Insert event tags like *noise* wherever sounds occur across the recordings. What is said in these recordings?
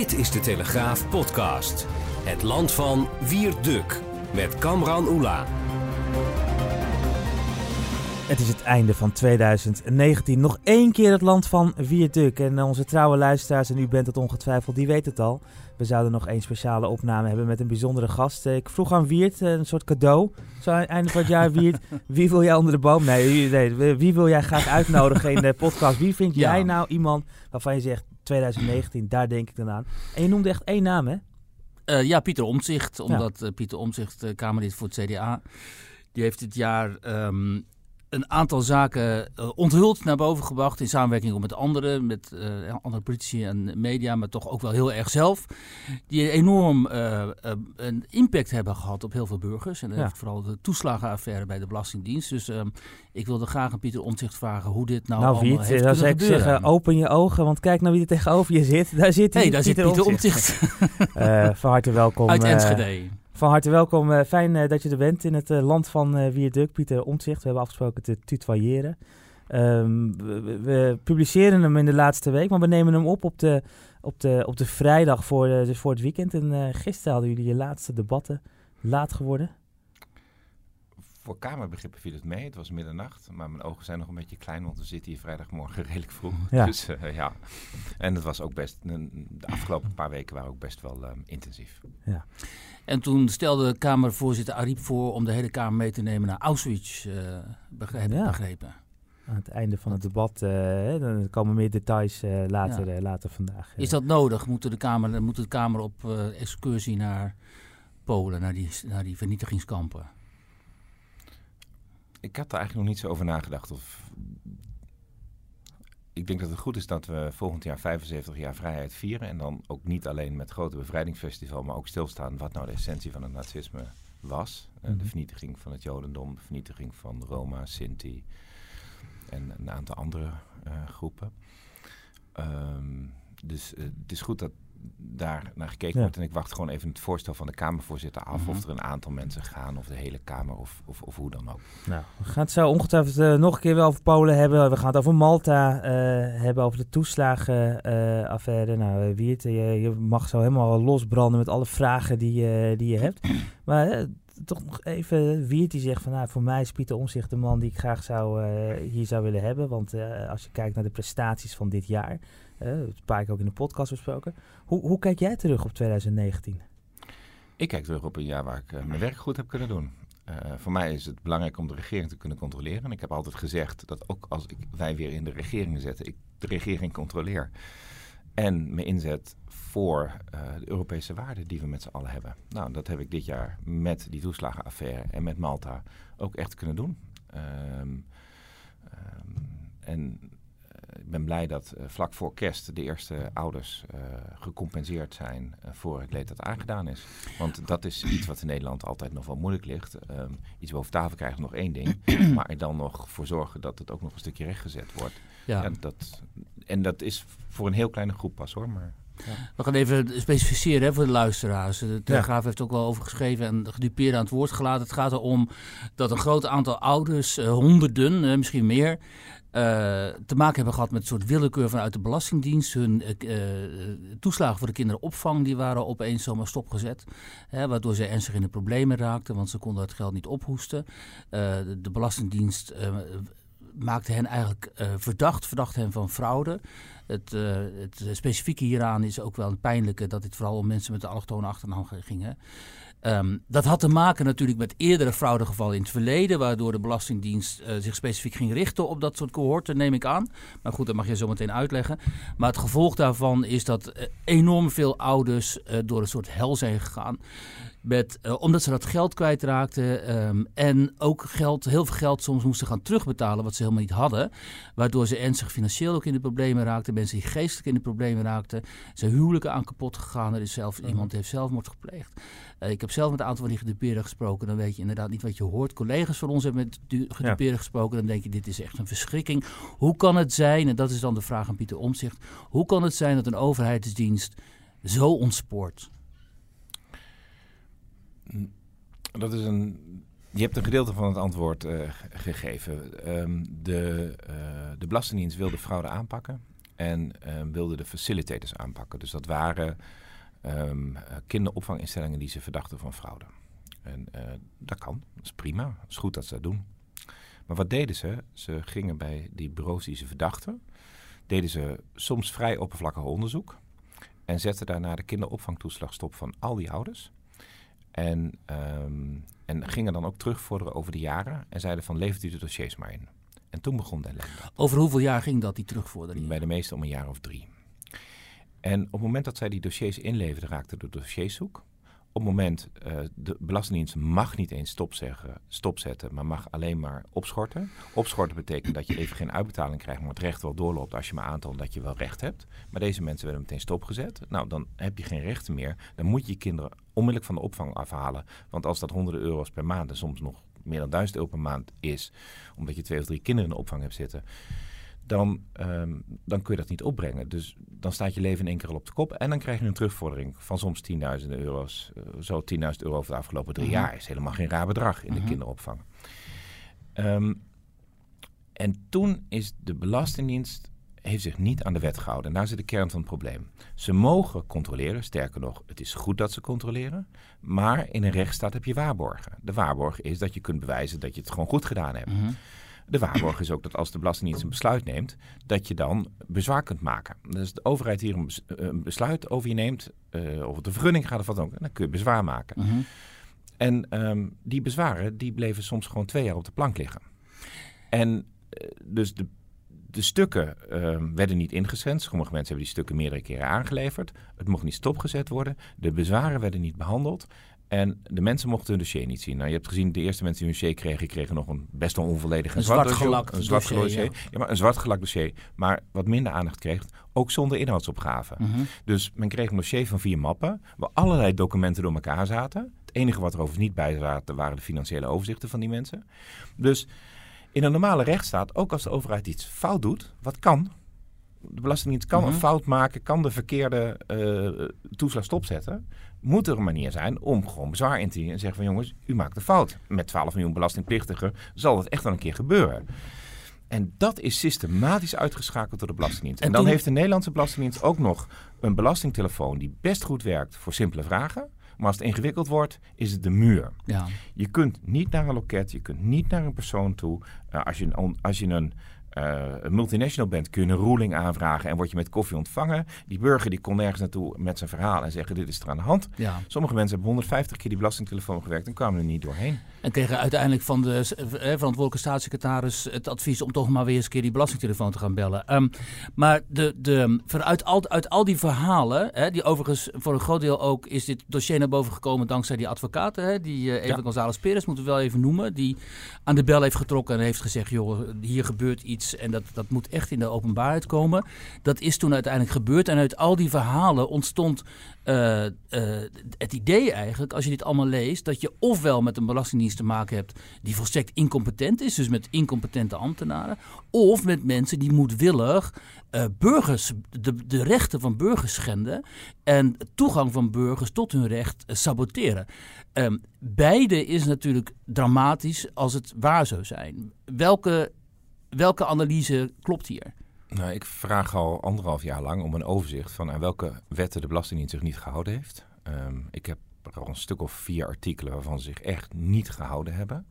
Dit is de Telegraaf podcast. Het land van Wierduk met Kamran Oela. Het is het einde van 2019. Nog één keer het land van Wierduk. En onze trouwe luisteraars, en u bent het ongetwijfeld, die weet het al. We zouden nog één speciale opname hebben met een bijzondere gast. Ik vroeg aan Wiert, een soort cadeau. Zo aan het einde van het jaar, Wiert, *laughs* wie wil jij onder de boom? Nee, nee, wie wil jij graag uitnodigen in de podcast? Wie vind jij nou iemand waarvan je zegt, 2019, daar denk ik dan aan. En je noemde echt één naam, hè? Uh, ja, Pieter Omtzigt, omdat uh, Pieter Omtzigt, uh, Kamerlid voor het CDA, die heeft dit jaar um, een aantal zaken uh, onthuld naar boven gebracht in samenwerking met anderen, met uh, andere politici en media, maar toch ook wel heel erg zelf. Die enorm uh, een impact hebben gehad op heel veel burgers. En ja. vooral de toeslagenaffaire bij de Belastingdienst. Dus um, ik wilde graag aan Pieter Omtzigt vragen hoe dit nou, nou allemaal heeft dan kunnen zou ik gebeuren. zeggen, open je ogen, want kijk nou wie er tegenover je zit. Daar zit hij, hey, daar Pieter zit Pieter Omtzigt. Omtzigt. van harte welkom. Uit eh, Enschede. Van harte welkom. Uh, fijn uh, dat je er bent in het uh, land van Wierduk, Pieter Omtzigt. We hebben afgesproken te tutoyeren. Um, we, we, publiceren hem in de laatste week, maar we nemen hem op op de, op de, op de vrijdag voor, dus voor het weekend. En gisteren hadden jullie je laatste debatten. Laat geworden? Voor kamerbegrippen viel het mee. Het was middernacht, maar mijn ogen zijn nog een beetje klein, want we zitten hier vrijdagmorgen *laughs* redelijk vroeg. Ja. Dus ja, en het was ook best, de afgelopen paar weken waren ook best wel um, intensief. Ja. En toen stelde Kamervoorzitter Ariep voor om de hele Kamer mee te nemen naar Auschwitz, uh, begrepen. Ja. begrepen. Aan het einde van het debat, uh, dan komen meer details uh, later, ja. later vandaag. Is dat nodig? Moet de Kamer, moet de kamer op excursie naar Polen, naar die, naar die vernietigingskampen? Ik had er eigenlijk nog niet zo over nagedacht. Of... Ik denk dat het goed is dat we volgend jaar 75 jaar vrijheid vieren. En dan ook niet alleen met grote bevrijdingsfestival, maar ook stilstaan wat nou de essentie van het nazisme was. Mm -hmm. De vernietiging van het Jodendom, de vernietiging van Roma, Sinti en een aantal andere uh, groepen. Um, dus uh, het is goed dat daar naar gekeken ja. wordt. En ik wacht gewoon even het voorstel van de Kamervoorzitter af. Mm -hmm. Of er een aantal mensen gaan, of de hele Kamer, of, of, of hoe dan ook. Nou, we gaan het zo ongetwijfeld uh, nog een keer wel over Polen hebben. We gaan het over Malta uh, hebben, over de toeslagenaffaire. nou, Wiert, je, je, mag zo helemaal losbranden met alle vragen die, die je hebt. *clears throat* Maar toch nog even Wiert die zegt van... Nou, voor mij is Pieter Omzicht de man die ik graag zou, hier zou willen hebben. Want als je kijkt naar de prestaties van dit jaar... Een paar keer ook in de podcast besproken. Hoe, hoe kijk jij terug op 2019? Ik kijk terug op een jaar waar ik uh, mijn werk goed heb kunnen doen. Uh, voor mij is het belangrijk om de regering te kunnen controleren. En ik heb altijd gezegd dat ook als ik, wij weer in de regering zetten, ik de regering controleer. En me inzet voor de Europese waarden die we met z'n allen hebben. Nou, dat heb ik dit jaar met die toeslagenaffaire en met Malta ook echt kunnen doen. Um, um, en ik ben blij dat uh, vlak voor kerst de eerste ouders uh, gecompenseerd zijn uh, voor het leed dat aangedaan is. Want dat is iets wat in Nederland altijd nog wel moeilijk ligt. Um, iets boven tafel krijgen nog één ding, *clears throat* maar er dan nog voor zorgen dat het ook nog een stukje rechtgezet wordt. Ja. En, dat, en dat is voor een heel kleine groep pas hoor. Maar, ja. We gaan even specificeren hè, voor de luisteraars. De Telegraaf ja. heeft ook wel over geschreven en de gedupeerde aan het woord gelaten. Het gaat erom dat een groot aantal ouders, honderden, misschien meer, uh, te maken hebben gehad met een soort willekeur vanuit de Belastingdienst. Hun toeslagen voor de kinderopvang die waren opeens zomaar stopgezet. Hè, waardoor zij ernstig in de problemen raakten, want ze konden het geld niet ophoesten. de, Belastingdienst maakte hen eigenlijk verdacht, verdacht hen van fraude. Het, het, specifieke hieraan is ook wel een pijnlijke dat dit vooral om mensen met de allochtone achternaam ging. Hè. Um, dat had te maken natuurlijk met eerdere fraudegevallen in het verleden, waardoor de Belastingdienst uh, zich specifiek ging richten op dat soort cohorten, neem ik aan. Maar goed, dat mag je zo meteen uitleggen. Maar het gevolg daarvan is dat uh, enorm veel ouders uh, door een soort hel zijn gegaan. Met, uh, omdat ze dat geld kwijtraakten um, en ook geld, heel veel geld soms moesten gaan terugbetalen wat ze helemaal niet hadden. Waardoor ze ernstig financieel ook in de problemen raakten. Mensen die geestelijk in de problemen raakten. Zijn huwelijken aan kapot gegaan. Er is zelf, uh -huh. Iemand heeft zelfmoord gepleegd. Uh, ik heb zelf met een aantal van die gedupeerden gesproken. Dan weet je inderdaad niet wat je hoort. Collega's van ons hebben met gedupeerden ja. gesproken. Dan denk je, dit is echt een verschrikking. Hoe kan het zijn, en dat is dan de vraag aan Pieter Omzicht. Hoe kan het zijn dat een overheidsdienst zo ontspoort? Dat is een. Je hebt een gedeelte van het antwoord uh, gegeven. Um, de, uh, de Belastingdienst wil de fraude aanpakken. en ehm, wilde de facilitators aanpakken. Dus dat waren um, kinderopvanginstellingen die ze verdachten van fraude. En dat kan, dat is prima, het is goed dat ze dat doen. Maar wat deden ze? Ze gingen bij die bureaus die ze verdachten, deden ze soms vrij oppervlakkig onderzoek en zetten daarna de kinderopvangtoeslag stop van al die ouders. En, um, en gingen dan ook terugvorderen over de jaren en zeiden van levert u de dossiers maar in. En toen begon de ellende. Over hoeveel jaar ging dat, die terugvordering? Bij de meeste om een jaar of drie. En op het moment dat zij die dossiers inleverden, raakte de dossierzoek. Op het moment, uh, de Belastingdienst mag niet eens stopzeggen, stopzetten, maar mag alleen maar opschorten. Opschorten betekent dat je even geen uitbetaling krijgt, maar het recht wel doorloopt als je maar aantoont dat je wel recht hebt. Maar deze mensen werden meteen stopgezet. Nou, dan heb je geen rechten meer. Dan moet je je kinderen onmiddellijk van de opvang afhalen. Want als dat honderden euro's per maand en soms nog meer dan duizend euro per maand is, omdat je twee of drie kinderen in de opvang hebt zitten, dan, um, dan kun je dat niet opbrengen. Dus dan staat je leven in één keer al op de kop. En dan krijg je een terugvordering van soms tienduizenden euro's. Uh, zo 10.000 euro over de afgelopen drie -huh. jaar is helemaal geen raar bedrag in de kinderopvang. Um, en toen is de Belastingdienst heeft zich niet aan de wet gehouden. En daar zit de kern van het probleem. Ze mogen controleren, sterker nog, het is goed dat ze controleren. Maar in een rechtsstaat heb je waarborgen. De waarborg is dat je kunt bewijzen dat je het gewoon goed gedaan hebt. Mhm. De waarborg is ook dat als de Belastingdienst een besluit neemt, dat je dan bezwaar kunt maken. Dus de overheid hier een, een besluit over je neemt, uh, of het de vergunning gaat of wat ook, dan kun je bezwaar maken. Mhm. En um, die bezwaren, die bleven soms gewoon twee jaar op de plank liggen. En uh, dus de, de stukken uh, werden niet ingezend. Sommige mensen hebben die stukken meerdere keren aangeleverd. Het mocht niet stopgezet worden. De bezwaren werden niet behandeld. En de mensen mochten hun dossier niet zien. Nou, je hebt gezien, de eerste mensen die hun dossier kregen, kregen nog een best wel onvolledig een zwart gelakt een zwart dossier. dossier. Ja. Ja, maar een zwart gelakt dossier. Maar wat minder aandacht kreeg, ook zonder inhoudsopgave. Mm -hmm. Dus men kreeg een dossier van vier mappen, waar allerlei documenten door elkaar zaten. Het enige wat er overigens niet bij zaten, waren de financiële overzichten van die mensen. Dus in een normale rechtsstaat, ook als de overheid iets fout doet, wat kan, de Belastingdienst kan Mhm. een fout maken, kan de verkeerde uh, toeslag stopzetten. Moet er een manier zijn om gewoon bezwaar in te dienen en zeggen van jongens, u maakt een fout. Met 12 miljoen belastingplichtigen zal dat echt wel een keer gebeuren. En dat is systematisch uitgeschakeld door de Belastingdienst. En, en dan toen... heeft de Nederlandse Belastingdienst ook nog een belastingtelefoon die best goed werkt voor simpele vragen. Maar als het ingewikkeld wordt, is het de muur. Ja. Je kunt niet naar een loket, je kunt niet naar een persoon toe. Uh, als, je een, als je een uh, een multinational bent, kun je een ruling aanvragen en word je met koffie ontvangen. Die burger die kon nergens naartoe met zijn verhaal en zeggen dit is er aan de hand. Ja. Sommige mensen hebben 150 keer die belastingtelefoon gewerkt en kwamen er niet doorheen. En kregen uiteindelijk van de eh, verantwoordelijke staatssecretaris het advies om toch maar weer eens een keer die belastingtelefoon te gaan bellen. Um, maar de, de, uit, al, uit al die verhalen, hè, die overigens voor een groot deel ook is dit dossier naar boven gekomen dankzij die advocaten, hè, die uh, Eva ja. González Perez, moeten we wel even noemen, die aan de bel heeft getrokken en heeft gezegd, joh, hier gebeurt iets en dat, dat moet echt in de openbaarheid komen. Dat is toen uiteindelijk gebeurd. En uit al die verhalen ontstond uh, uh, het idee eigenlijk, als je dit allemaal leest, dat je ofwel met een belastingdienst te maken hebt die volstrekt incompetent is, dus met incompetente ambtenaren, of met mensen die moedwillig uh, burgers, de, de rechten van burgers schenden en toegang van burgers tot hun recht saboteren. Um, beide is natuurlijk dramatisch als het waar zou zijn. Welke Welke analyse klopt hier? Nou, ik vraag al anderhalf jaar lang om een overzicht van aan welke wetten de Belastingdienst zich niet gehouden heeft. Um, ik heb al een stuk of vier artikelen waarvan ze zich echt niet gehouden hebben.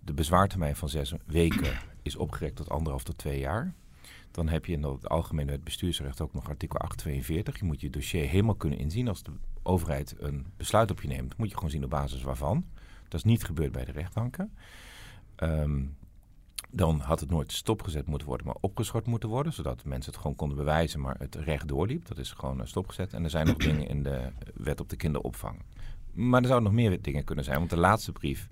De bezwaartermijn van zes weken is opgerekt tot anderhalf tot twee jaar. Dan heb je in het algemene bestuursrecht ook nog artikel 842. Je moet je dossier helemaal kunnen inzien. Als de overheid een besluit op je neemt, moet je gewoon zien op basis waarvan. Dat is niet gebeurd bij de rechtbanken. Um, dan had het nooit stopgezet moeten worden, maar opgeschort moeten worden. Zodat mensen het gewoon konden bewijzen, maar het recht doorliep. Dat is gewoon stopgezet. En er zijn nog *clears throat* dingen in de wet op de kinderopvang. Maar er zouden nog meer dingen kunnen zijn. Want de laatste brief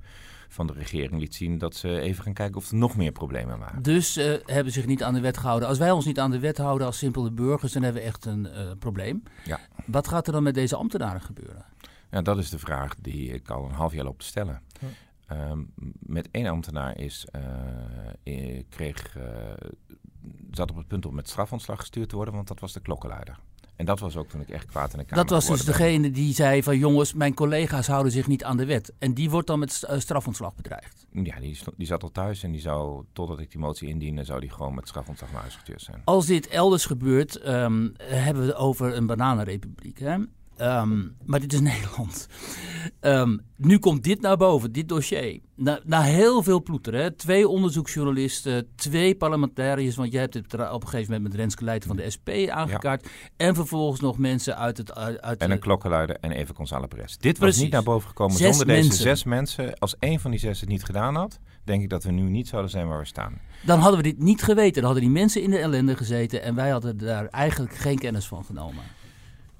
van de regering liet zien dat ze even gaan kijken of er nog meer problemen waren. Dus uh, hebben zich niet aan de wet gehouden. Als wij ons niet aan de wet houden als simpele burgers, dan hebben we echt een uh, probleem. Ja. Wat gaat er dan met deze ambtenaren gebeuren? Ja, dat is de vraag die ik al een half jaar loop te stellen. Um, met één ambtenaar is, uh, kreeg, uh, zat op het punt om met strafontslag gestuurd te worden, want dat was de klokkenluider. En dat was ook toen ik echt kwaad in de Kamer Dat was dus ben. degene die zei van jongens, mijn collega's houden zich niet aan de wet. En die wordt dan met st- eh, strafontslag bedreigd. Ja, die, die zat al thuis en die zou, totdat ik die motie indiende, zou die gewoon met strafontslag naar huis gestuurd zijn. Als dit elders gebeurt, ehm, hebben we het over een bananenrepubliek. Hè? Ehm, maar dit is *laughs* Nederland. Ehm, nu komt dit naar boven, dit dossier. Na, na heel veel ploeter. Hè? Twee onderzoeksjournalisten, twee parlementariërs. Want jij hebt het op een gegeven moment met Renske Leijten van de SP aangekaart. En vervolgens nog mensen uit het... Uit, uit En een klokkenluider en even Gonzalo Perez. Dit was niet naar boven gekomen Zes zonder deze zes mensen. Als één van die zes het niet gedaan had, denk ik dat we nu niet zouden zijn waar we staan. Dan hadden we dit niet geweten. Dan hadden die mensen in de ellende gezeten. En wij hadden daar eigenlijk geen kennis van genomen.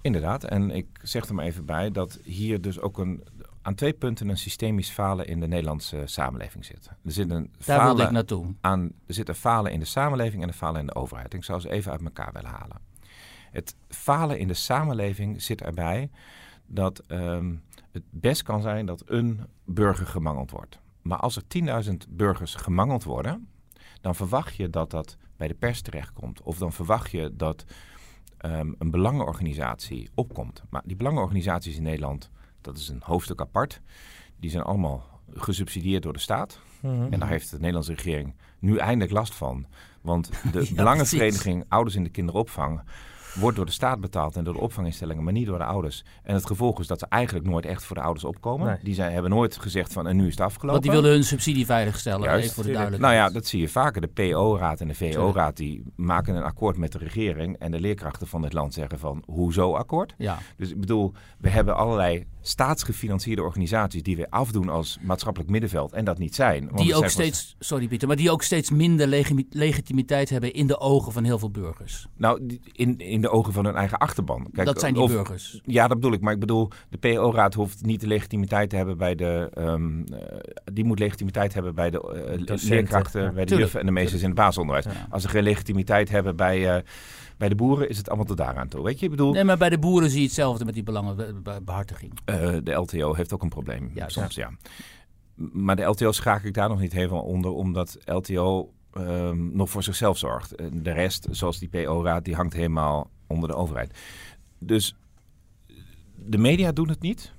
Inderdaad, en ik zeg er maar even bij dat hier dus ook een, aan twee punten een systemisch falen in de Nederlandse samenleving zit. Er zit een Daar wilde ik falen, naartoe. aan, er zit een falen in de samenleving en een falen in de overheid. Ik zou ze even uit elkaar willen halen. Het falen in de samenleving zit erbij dat ehm, het best kan zijn dat een burger gemangeld wordt. Maar als er 10.000 burgers gemangeld worden, dan verwacht je dat dat bij de pers terechtkomt. Of dan verwacht je dat ehm, een belangenorganisatie opkomt. Maar die belangenorganisaties in Nederland, dat is een hoofdstuk apart. Die zijn allemaal gesubsidieerd door de staat. Mhm. En daar heeft de Nederlandse regering nu eindelijk last van. Want de *laughs* Ja, Belangenvereniging Ouders in de Kinderopvang wordt door de staat betaald en door de opvanginstellingen, maar niet door de ouders. En het gevolg is dat ze eigenlijk nooit echt voor de ouders opkomen. Nee. Die zijn, hebben nooit gezegd van en nu is het afgelopen. Want die willen hun subsidie veiligstellen. Juist. even voor de Tuurlijk. Nou duidelijkheid. ja, dat zie je vaker. De PO-raad en de VO-raad die maken een akkoord met de regering. En de leerkrachten van dit land zeggen van, hoezo akkoord? Ja. Dus ik bedoel, we hebben allerlei staatsgefinancierde organisaties die weer afdoen als maatschappelijk middenveld en dat niet zijn. Want Die ook zijn steeds, sorry Pieter, maar die ook steeds minder legitimiteit hebben in de ogen van heel veel burgers. Nou, in, in de ogen van hun eigen achterban. Kijk, dat zijn die of- burgers. Ja, dat bedoel ik. Maar ik bedoel, de PO-raad hoeft niet de legitimiteit te hebben bij de... ehm, eh, die moet legitimiteit hebben bij de eh, Docenten, leerkrachten, ja. bij de Tuurlijk. juffen en de meesters in het basisonderwijs. Ja. Als ze geen legitimiteit hebben bij, eh, bij de boeren, is het allemaal tot daaraan toe. Weet je, ik bedoel, Nee, maar bij de boeren zie je hetzelfde met die belangenbehartiging. eh, de LTO heeft ook een probleem Juist. soms, ja. Maar de LTO schakel ik daar nog niet helemaal onder, omdat LTO ehm, nog voor zichzelf zorgt. De rest, zoals die PO-raad, die hangt helemaal onder de overheid. Dus de media doen het niet.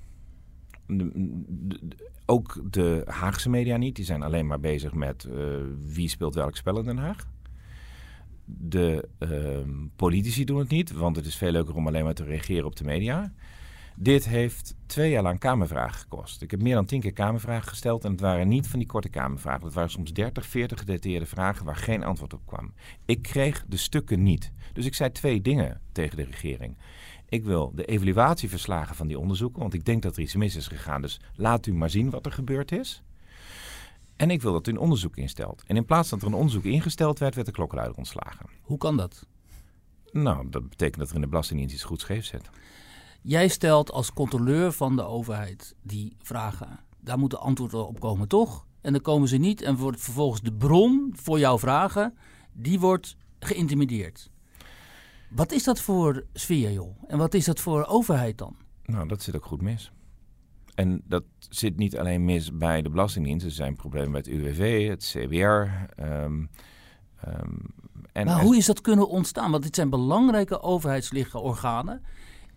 Ook de Haagse media niet. Die zijn alleen maar bezig met eh, wie speelt welk spel in Den Haag. De ehm, politici doen het niet, want het is veel leuker om alleen maar te reageren op de media. Dit heeft twee jaar lang Kamervragen gekost. Ik heb meer dan tien keer Kamervragen gesteld en het waren niet van die korte Kamervragen. Het waren soms 30, 40 gedetailleerde vragen waar geen antwoord op kwam. Ik kreeg de stukken niet. Dus ik zei twee dingen tegen de regering. Ik wil de evaluatieverslagen van die onderzoeken, want ik denk dat er iets mis is gegaan. Dus laat u maar zien wat er gebeurd is. En ik wil dat u een onderzoek instelt. En in plaats dat er een onderzoek ingesteld werd, werd de klokkenluider ontslagen. Hoe kan dat? Nou, dat betekent dat er in de Belastingdienst iets goed scheef zit. Jij stelt als controleur van de overheid die vragen. Daar moeten antwoorden op komen, toch? En dan komen ze niet en wordt vervolgens de bron voor jouw vragen, die wordt geïntimideerd. Wat is dat voor sfeer, joh? En wat is dat voor overheid dan? Nou, dat zit ook goed mis. En dat zit niet alleen mis bij de Belastingdienst. Er zijn problemen bij het UWV, het CBR. ehm, ehm, en maar hoe is dat kunnen ontstaan? Want dit zijn belangrijke overheidslichenorganen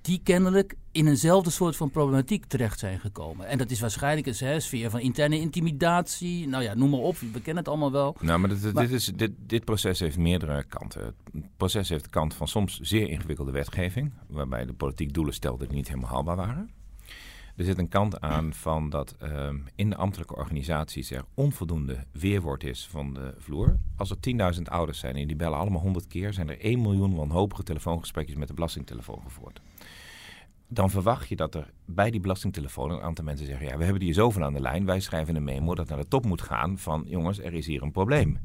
die kennelijk in eenzelfde soort van problematiek terecht zijn gekomen. En dat is waarschijnlijk een hè, sfeer van interne intimidatie. Nou ja, noem maar op, we kennen het allemaal wel. Nou, maar, dit, Maar- dit is, dit, dit proces heeft meerdere kanten. Het proces heeft de kant van soms zeer ingewikkelde wetgeving, waarbij de politiek doelen stelde die niet helemaal haalbaar waren. Er zit een kant aan van dat ehm, in de ambtelijke organisaties er onvoldoende weerwoord is van de vloer. Als er 10.000 ouders zijn en die bellen allemaal 100 keer, zijn er 1 miljoen wanhopige telefoongesprekjes met de belastingtelefoon gevoerd. Dan verwacht je dat er bij die belastingtelefoon een aantal mensen zeggen: Ja, we hebben hier zoveel aan de lijn. Wij schrijven een memo dat naar de top moet gaan van: jongens, er is hier een probleem.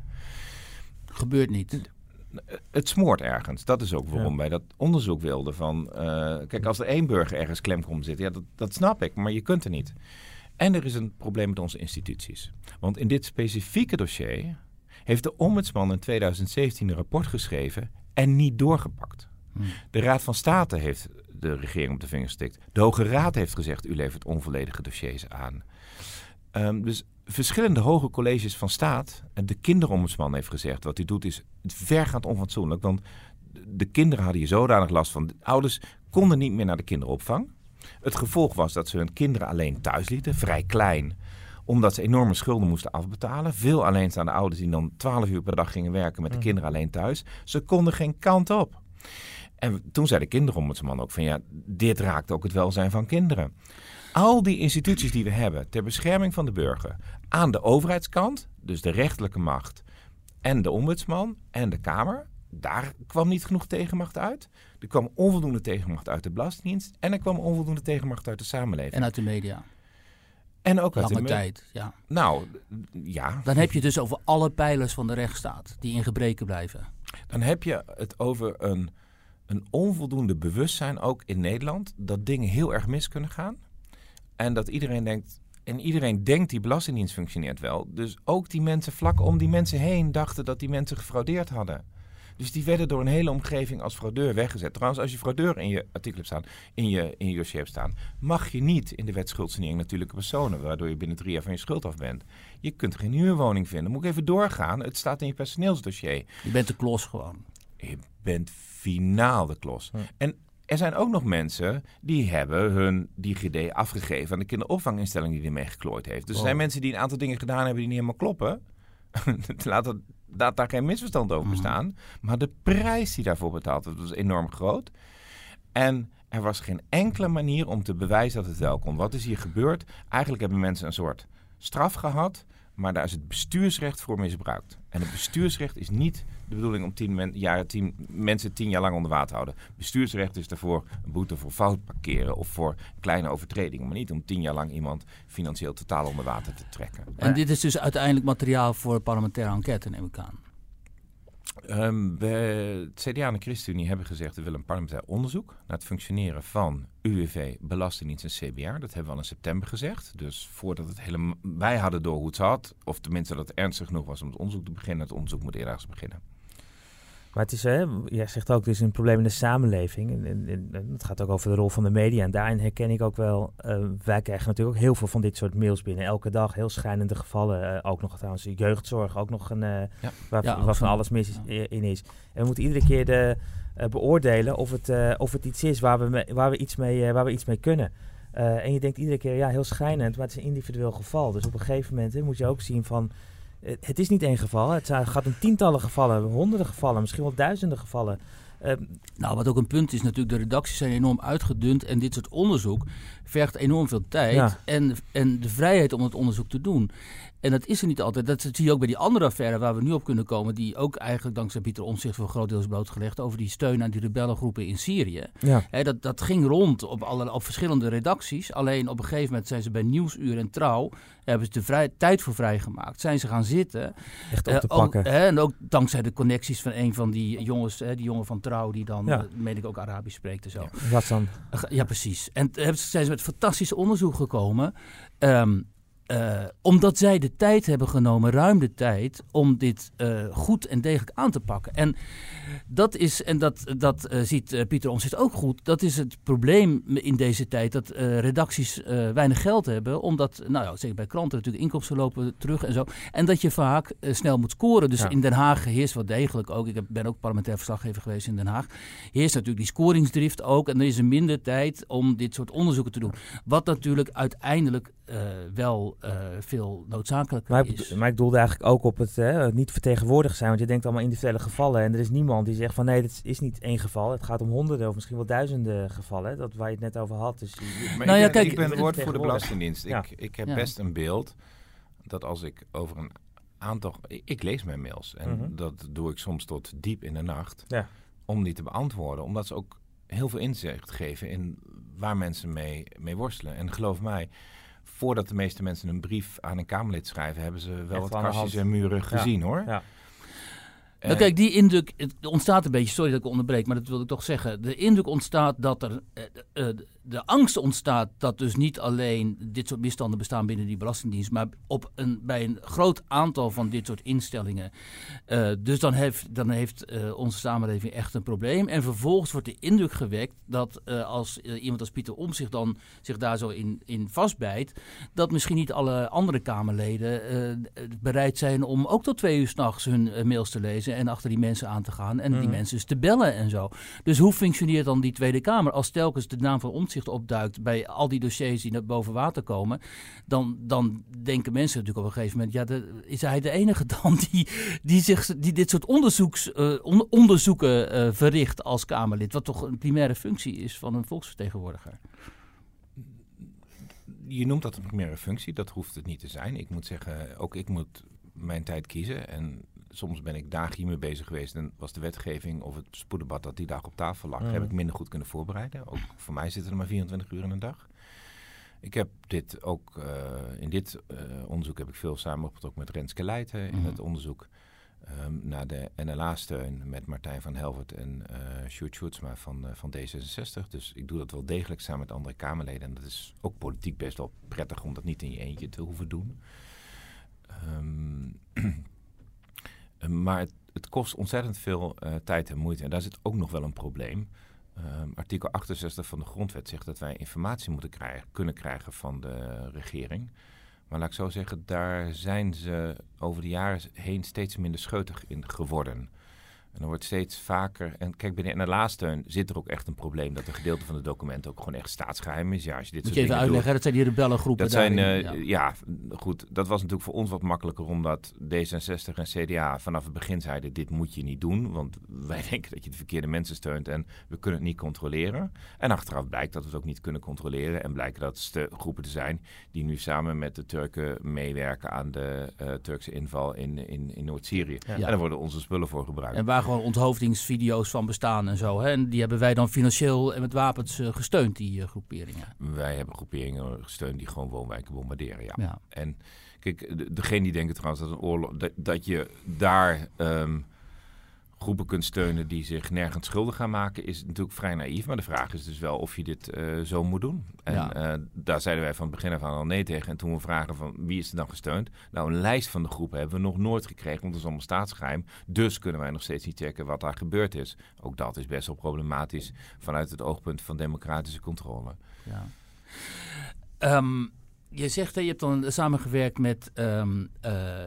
Gebeurt niet. Het smoort ergens. Dat is ook waarom Ja. wij dat onderzoek wilden. Van, eh, kijk, als er één burger ergens klem komt zitten, ja, dat, dat snap ik, maar je kunt er niet. En er is een probleem met onze instituties. Want in dit specifieke dossier heeft de ombudsman in 2017 een rapport geschreven en niet doorgepakt. Hmm. De Raad van State heeft de regering op de vinger gestikt. De Hoge Raad heeft gezegd, u levert onvolledige dossiers aan. Ehm, dus verschillende hoge colleges van staat, en de kinderombudsman heeft gezegd, wat u doet is vergaand onfatsoenlijk. Want de kinderen hadden hier zodanig last van. De ouders konden niet meer naar de kinderopvang. Het gevolg was dat ze hun kinderen alleen thuis lieten, vrij klein omdat ze enorme schulden moesten afbetalen. Veel alleenstaande ouders die dan 12 uur per dag gingen werken met de kinderen alleen thuis. Ze konden geen kant op. En toen zei de kinderombudsman ook van ja, dit raakt ook het welzijn van kinderen. Al die instituties die we hebben ter bescherming van de burger aan de overheidskant, dus de rechterlijke macht en de ombudsman en de Kamer, daar kwam niet genoeg tegenmacht uit. Er kwam onvoldoende tegenmacht uit de Belastingdienst en er kwam onvoldoende tegenmacht uit de samenleving. En uit de media. En ook uit Lange de tijd, ja. Nou, ja. Dan heb je het dus over alle pijlers van de rechtsstaat die in gebreken blijven. Dan heb je het over een, een onvoldoende bewustzijn ook in Nederland dat dingen heel erg mis kunnen gaan. En dat iedereen denkt, en iedereen denkt die belastingdienst functioneert wel. Dus ook die mensen vlak om die mensen heen dachten dat die mensen gefraudeerd hadden. Dus die werden door een hele omgeving als fraudeur weggezet. Trouwens, als je fraudeur in je artikel hebt staan, in je, in je dossier hebt staan, mag je niet in de wet schuldsanering natuurlijke personen, waardoor je binnen drie jaar van je schuld af bent. Je kunt geen huurwoning vinden. Moet ik even doorgaan? Het staat in je personeelsdossier. Je bent de klos gewoon. Je bent finaal de klos. En er zijn ook nog mensen die hebben hun DigiD afgegeven aan de kinderopvanginstelling die ermee geklooid heeft. Dus er zijn mensen die een aantal dingen gedaan hebben die niet helemaal kloppen. *laughs* Laat, laat daar geen misverstand over bestaan. Maar de prijs die daarvoor betaald werd was enorm groot. En er was geen enkele manier om te bewijzen dat het wel kon. Wat is hier gebeurd? Eigenlijk hebben mensen een soort straf gehad, maar daar is het bestuursrecht voor misbruikt. En het bestuursrecht is niet de bedoeling om tien, men, tien mensen tien jaar lang onder water te houden. Bestuursrecht is daarvoor een boete voor fout parkeren of voor kleine overtredingen, maar niet om tien jaar lang iemand financieel totaal onder water te trekken. En dit is dus uiteindelijk materiaal voor een parlementaire enquête, neem ik aan. We, het CDA en de ChristenUnie hebben gezegd... we willen een parlementair onderzoek naar het functioneren van UWV, Belastingdienst en CBR. Dat hebben we al in september gezegd. Dus voordat het helemaal... Wij hadden door hoe het zat, of tenminste dat het ernstig genoeg was om het onderzoek te beginnen. Het onderzoek moet ergens beginnen. Maar het is, hè, jij zegt ook, er is een probleem in de samenleving. En, en, het gaat ook over de rol van de media. En daarin herken ik ook wel, eh, wij krijgen natuurlijk ook heel veel van dit soort mails binnen. Elke dag heel schijnende gevallen. eh, ook nog trouwens jeugdzorg, ook nog een, eh, Ja. waar, Ja, waarvan alles mis is, in is. En we moeten iedere keer de, beoordelen of het, of het iets is waar we, waar we, iets, mee, waar we iets mee kunnen. En je denkt iedere keer, ja, heel schijnend, maar het is een individueel geval. Dus op een gegeven moment hè, moet je ook zien van... eh, Het is niet één geval. Het gaat om tientallen gevallen, honderden gevallen, misschien wel duizenden gevallen. Eh, Nou, wat ook een punt is natuurlijk, de redacties zijn enorm uitgedund en dit soort onderzoek vergt enorm veel tijd Ja. en, en de vrijheid om het onderzoek te doen. En dat is er niet altijd. Dat zie je ook bij die andere affaire waar we nu op kunnen komen, die ook eigenlijk dankzij Pieter Omtzigt voor een groot deel is blootgelegd over die steun aan die rebellengroepen in Syrië. ja. Dat, dat ging rond op, alle, op verschillende redacties. Alleen op een gegeven moment zijn ze bij Nieuwsuur en Trouw... hebben ze de vrij, tijd voor vrijgemaakt. Zijn ze gaan zitten. echt op Eh, te pakken. en ook dankzij de connecties van een van die jongens... Hè, die jongen van Trouw die dan, Ja. eh, meen ik, ook Arabisch spreekt en zo. Wat dan? Ja, precies. En toen hebben ze- zijn ze met fantastisch onderzoek gekomen. Ehm, eh, omdat zij de tijd hebben genomen, ruim de tijd, om dit eh, goed en degelijk aan te pakken. En dat is, en dat, dat eh, ziet Pieter Omtzigt ook goed, dat is het probleem in deze tijd, dat redacties weinig geld hebben, omdat, nou ja, zeker bij kranten natuurlijk, inkomsten lopen terug en zo. En dat je vaak snel moet scoren. Dus Ja. in Den Haag heerst wel degelijk ook, ik heb- ben ook parlementair verslaggever geweest in Den Haag, heerst natuurlijk die scoringsdrift ook. En er is er minder tijd om dit soort onderzoeken te doen. Wat natuurlijk uiteindelijk wel eh, veel noodzakelijker Maar ik, is. bedo- maar ik doelde eigenlijk ook op het hè, het niet vertegenwoordigd zijn. Want je denkt allemaal individuele gevallen. En er is niemand die zegt van nee, dit is niet één geval. Het gaat om honderden of misschien wel duizenden gevallen. Dat waar je het net over had. Dus je- Maar Nou ik ja, ben, kijk, ik ben het woord voor de. Belastingdienst. Ja. Ik, ik heb Ja. best een beeld dat als ik over een aantal... Ik, ik lees mijn mails en Mhm. dat doe ik soms tot diep in de nacht. Ja. Om die te beantwoorden. Omdat ze ook heel veel inzicht geven in waar mensen mee, mee worstelen. En geloof mij, voordat de meeste mensen een brief aan een Kamerlid schrijven... hebben ze wel wat kastjes en muren gezien hoor. ja. Nou, kijk, die indruk het ontstaat een beetje, sorry dat ik onderbreek, maar dat wil ik toch zeggen. De indruk ontstaat dat er, eh, eh, de angst ontstaat dat dus niet alleen dit soort misstanden bestaan binnen die Belastingdienst, maar op een, bij een groot aantal van dit soort instellingen. Eh, dus dan heeft, dan heeft eh, onze samenleving echt een probleem. En vervolgens wordt de indruk gewekt dat eh, als iemand als Pieter Om zich dan zich daar zo in, in vastbijt, dat misschien niet alle andere Kamerleden bereid zijn om ook tot twee uur s'nachts hun mails te lezen. en achter die mensen aan te gaan en die Mhm. mensen dus te bellen en zo. Dus hoe functioneert dan die Tweede Kamer? Als telkens de naam van Opduikt bij al die dossiers die naar boven water komen, dan, dan denken mensen natuurlijk op een gegeven moment, ja, de, is hij de enige dan die, die, zich, die dit soort onderzoeks, eh, on- onderzoeken eh, verricht als Kamerlid, wat toch een primaire functie is van een volksvertegenwoordiger? Je noemt dat een primaire functie, dat hoeft het niet te zijn. Ik moet zeggen, ook ik moet mijn tijd kiezen. En soms ben ik dagen hiermee bezig geweest en was de wetgeving of het spoeddebat dat die dag op tafel lag, Mm. heb ik minder goed kunnen voorbereiden. Ook voor mij zitten er maar 24 uur in een dag. Ik heb dit ook, eh, in dit eh, onderzoek heb ik veel samengetrokken met Renske Leijten in Mhm. het onderzoek ehm, naar de NLA-steun met Martijn van Helvert en eh Sjoerd Sjoerdsma van, van D66. Dus ik doe dat wel degelijk samen met andere Kamerleden. En dat is ook politiek best wel prettig om dat niet in je eentje te hoeven doen. Ehm, *clears throat* maar het, het kost ontzettend veel eh, tijd en moeite. En daar zit ook nog wel een probleem. Ehm, artikel 68 van de grondwet zegt dat wij informatie moeten krijgen, kunnen krijgen van de regering. Maar laat ik zo zeggen, daar zijn ze over de jaren heen steeds minder scheutig in geworden. En er wordt steeds vaker. En kijk, bij de NLA-steun zit er ook echt een probleem dat een gedeelte van de documenten ook gewoon echt staatsgeheim is. Ja, als je dit Moet je even doet- uitleggen, dat zijn die rebellengroepen. dat zijn, eh, ja. ja. goed. Dat was natuurlijk voor ons wat makkelijker, omdat D66 en CDA vanaf het begin zeiden: dit moet je niet doen, want *laughs* wij denken dat je de verkeerde mensen steunt en we kunnen het niet controleren. En achteraf blijkt dat we het ook niet kunnen controleren en blijken dat ste- groepen te zijn die nu samen met de Turken meewerken aan de eh, Turkse inval in, in, in Noord-Syrië. Ja. En daar worden onze spullen voor gebruikt. En waar gewoon onthoofdingsvideo's van bestaan en zo. Hè? En die hebben wij dan financieel en met wapens eh, gesteund, die eh, groeperingen. Wij hebben groeperingen gesteund die gewoon woonwijken bombarderen. Ja. Ja. En kijk, de- degene die denken trouwens dat een oorlog, dat, dat je daar ehm, groepen kunt steunen die zich nergens schuldig gaan maken, is natuurlijk vrij naïef. Maar de vraag is dus wel of je dit eh, zo moet doen. En Ja. eh, daar zeiden wij van het begin af aan al nee tegen. En toen we vragen van wie is er dan gesteund? Nou, een lijst van de groepen hebben we nog nooit gekregen, want dat is allemaal staatsgeheim. Dus kunnen wij nog steeds niet checken wat daar gebeurd is. Ook dat is best wel problematisch vanuit het oogpunt van democratische controle. Ja. Ehm, je zegt, hè, je hebt dan samengewerkt met ehm eh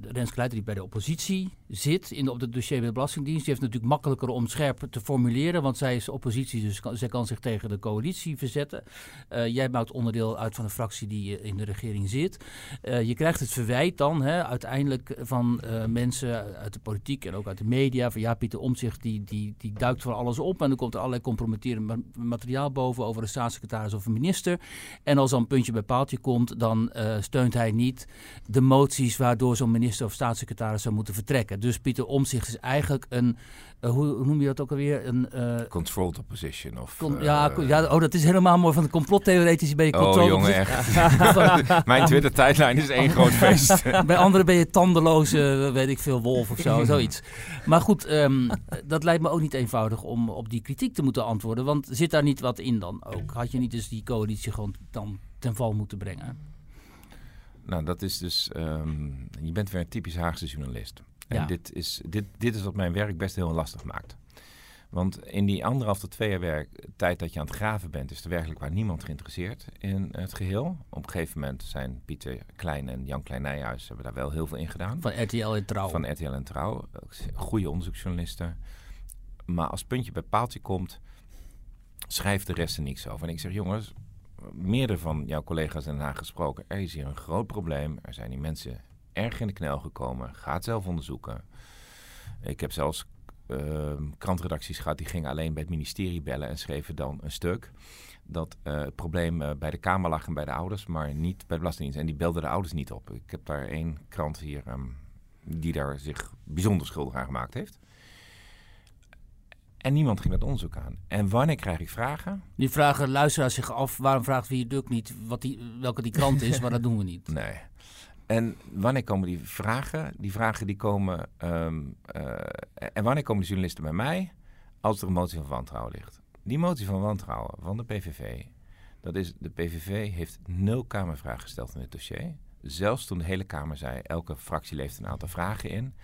Rens Kleiter, die bij de oppositie zit in de, op het dossier bij de Belastingdienst. Die heeft natuurlijk makkelijker om scherp te formuleren, want zij is oppositie, dus zij kan zich tegen de coalitie verzetten. Eh, jij maakt onderdeel uit van een fractie die eh, in de regering zit. Je krijgt het verwijt dan hè, uiteindelijk van mensen uit de politiek en ook uit de media. Van ja, Pieter Omtzigt die, die, die duikt van alles op en er komt er allerlei compromitterend ma- materiaal boven over een staatssecretaris of een minister. En als dan puntje bij paaltje komt, dan eh, steunt hij niet de moties waardoor zo'n minister of staatssecretaris zou moeten vertrekken. Dus Pieter Omtzigt is eigenlijk een, eh, hoe, noem je dat ook alweer? Een, eh, Controlled opposition of... con- ja, ja, oh, dat is helemaal mooi van de complottheoretici ben je Oh controle- jongen, echt. *laughs* *laughs* Mijn Twitter-tijdlijn is één groot feest. *laughs* Bij anderen ben je tandeloze, weet ik veel, wolf of zo, zoiets. Maar goed, ehm, dat lijkt me ook niet eenvoudig om op die kritiek te moeten antwoorden. Want zit daar niet wat in dan ook? Had je niet dus die coalitie gewoon dan ten val moeten brengen? nou, dat is dus... ehm, je bent weer een typisch Haagse journalist. En Ja. dit, is, dit, dit is wat mijn werk best heel lastig maakt. Want in die anderhalf tot twee jaar werk, tijd dat je aan het graven bent... is er werkelijk waar niemand geïnteresseerd in het geheel. Op een gegeven moment zijn Pieter Klein en Jan Klein Nijhuis... hebben daar wel heel veel in gedaan. Van RTL en Trouw. van RTL en Trouw. Goede onderzoeksjournalisten. Maar als puntje bij paaltje komt, schrijft de rest er niks over. En ik zeg, jongens, meerdere van jouw collega's in Den Haag gesproken. Er is hier een groot probleem. Er zijn die mensen erg in de knel gekomen. Ga het zelf onderzoeken. Ik heb zelfs ehm, krantredacties gehad die gingen alleen bij het ministerie bellen en schreven dan een stuk. Dat eh, het probleem eh, bij de Kamer lag en bij de ouders, maar niet bij de Belastingdienst. En die belden de ouders niet op. Ik heb daar één krant hier ehm, die daar zich bijzonder schuldig aan gemaakt heeft. En niemand ging dat onderzoek aan. En wanneer krijg ik vragen? Die vragen luisteraars zich af, waarom vraagt wie Duk niet wat die, welke die krant is, maar dat doen we niet. *laughs* Nee. En wanneer komen die vragen? Die vragen die komen. ehm, eh, en wanneer komen de journalisten bij mij? Als er een motie van wantrouwen ligt. Die motie van wantrouwen van de PVV. Dat is, de PVV heeft nul Kamervragen gesteld in het dossier. Zelfs toen de hele Kamer zei: elke fractie levert een aantal vragen in.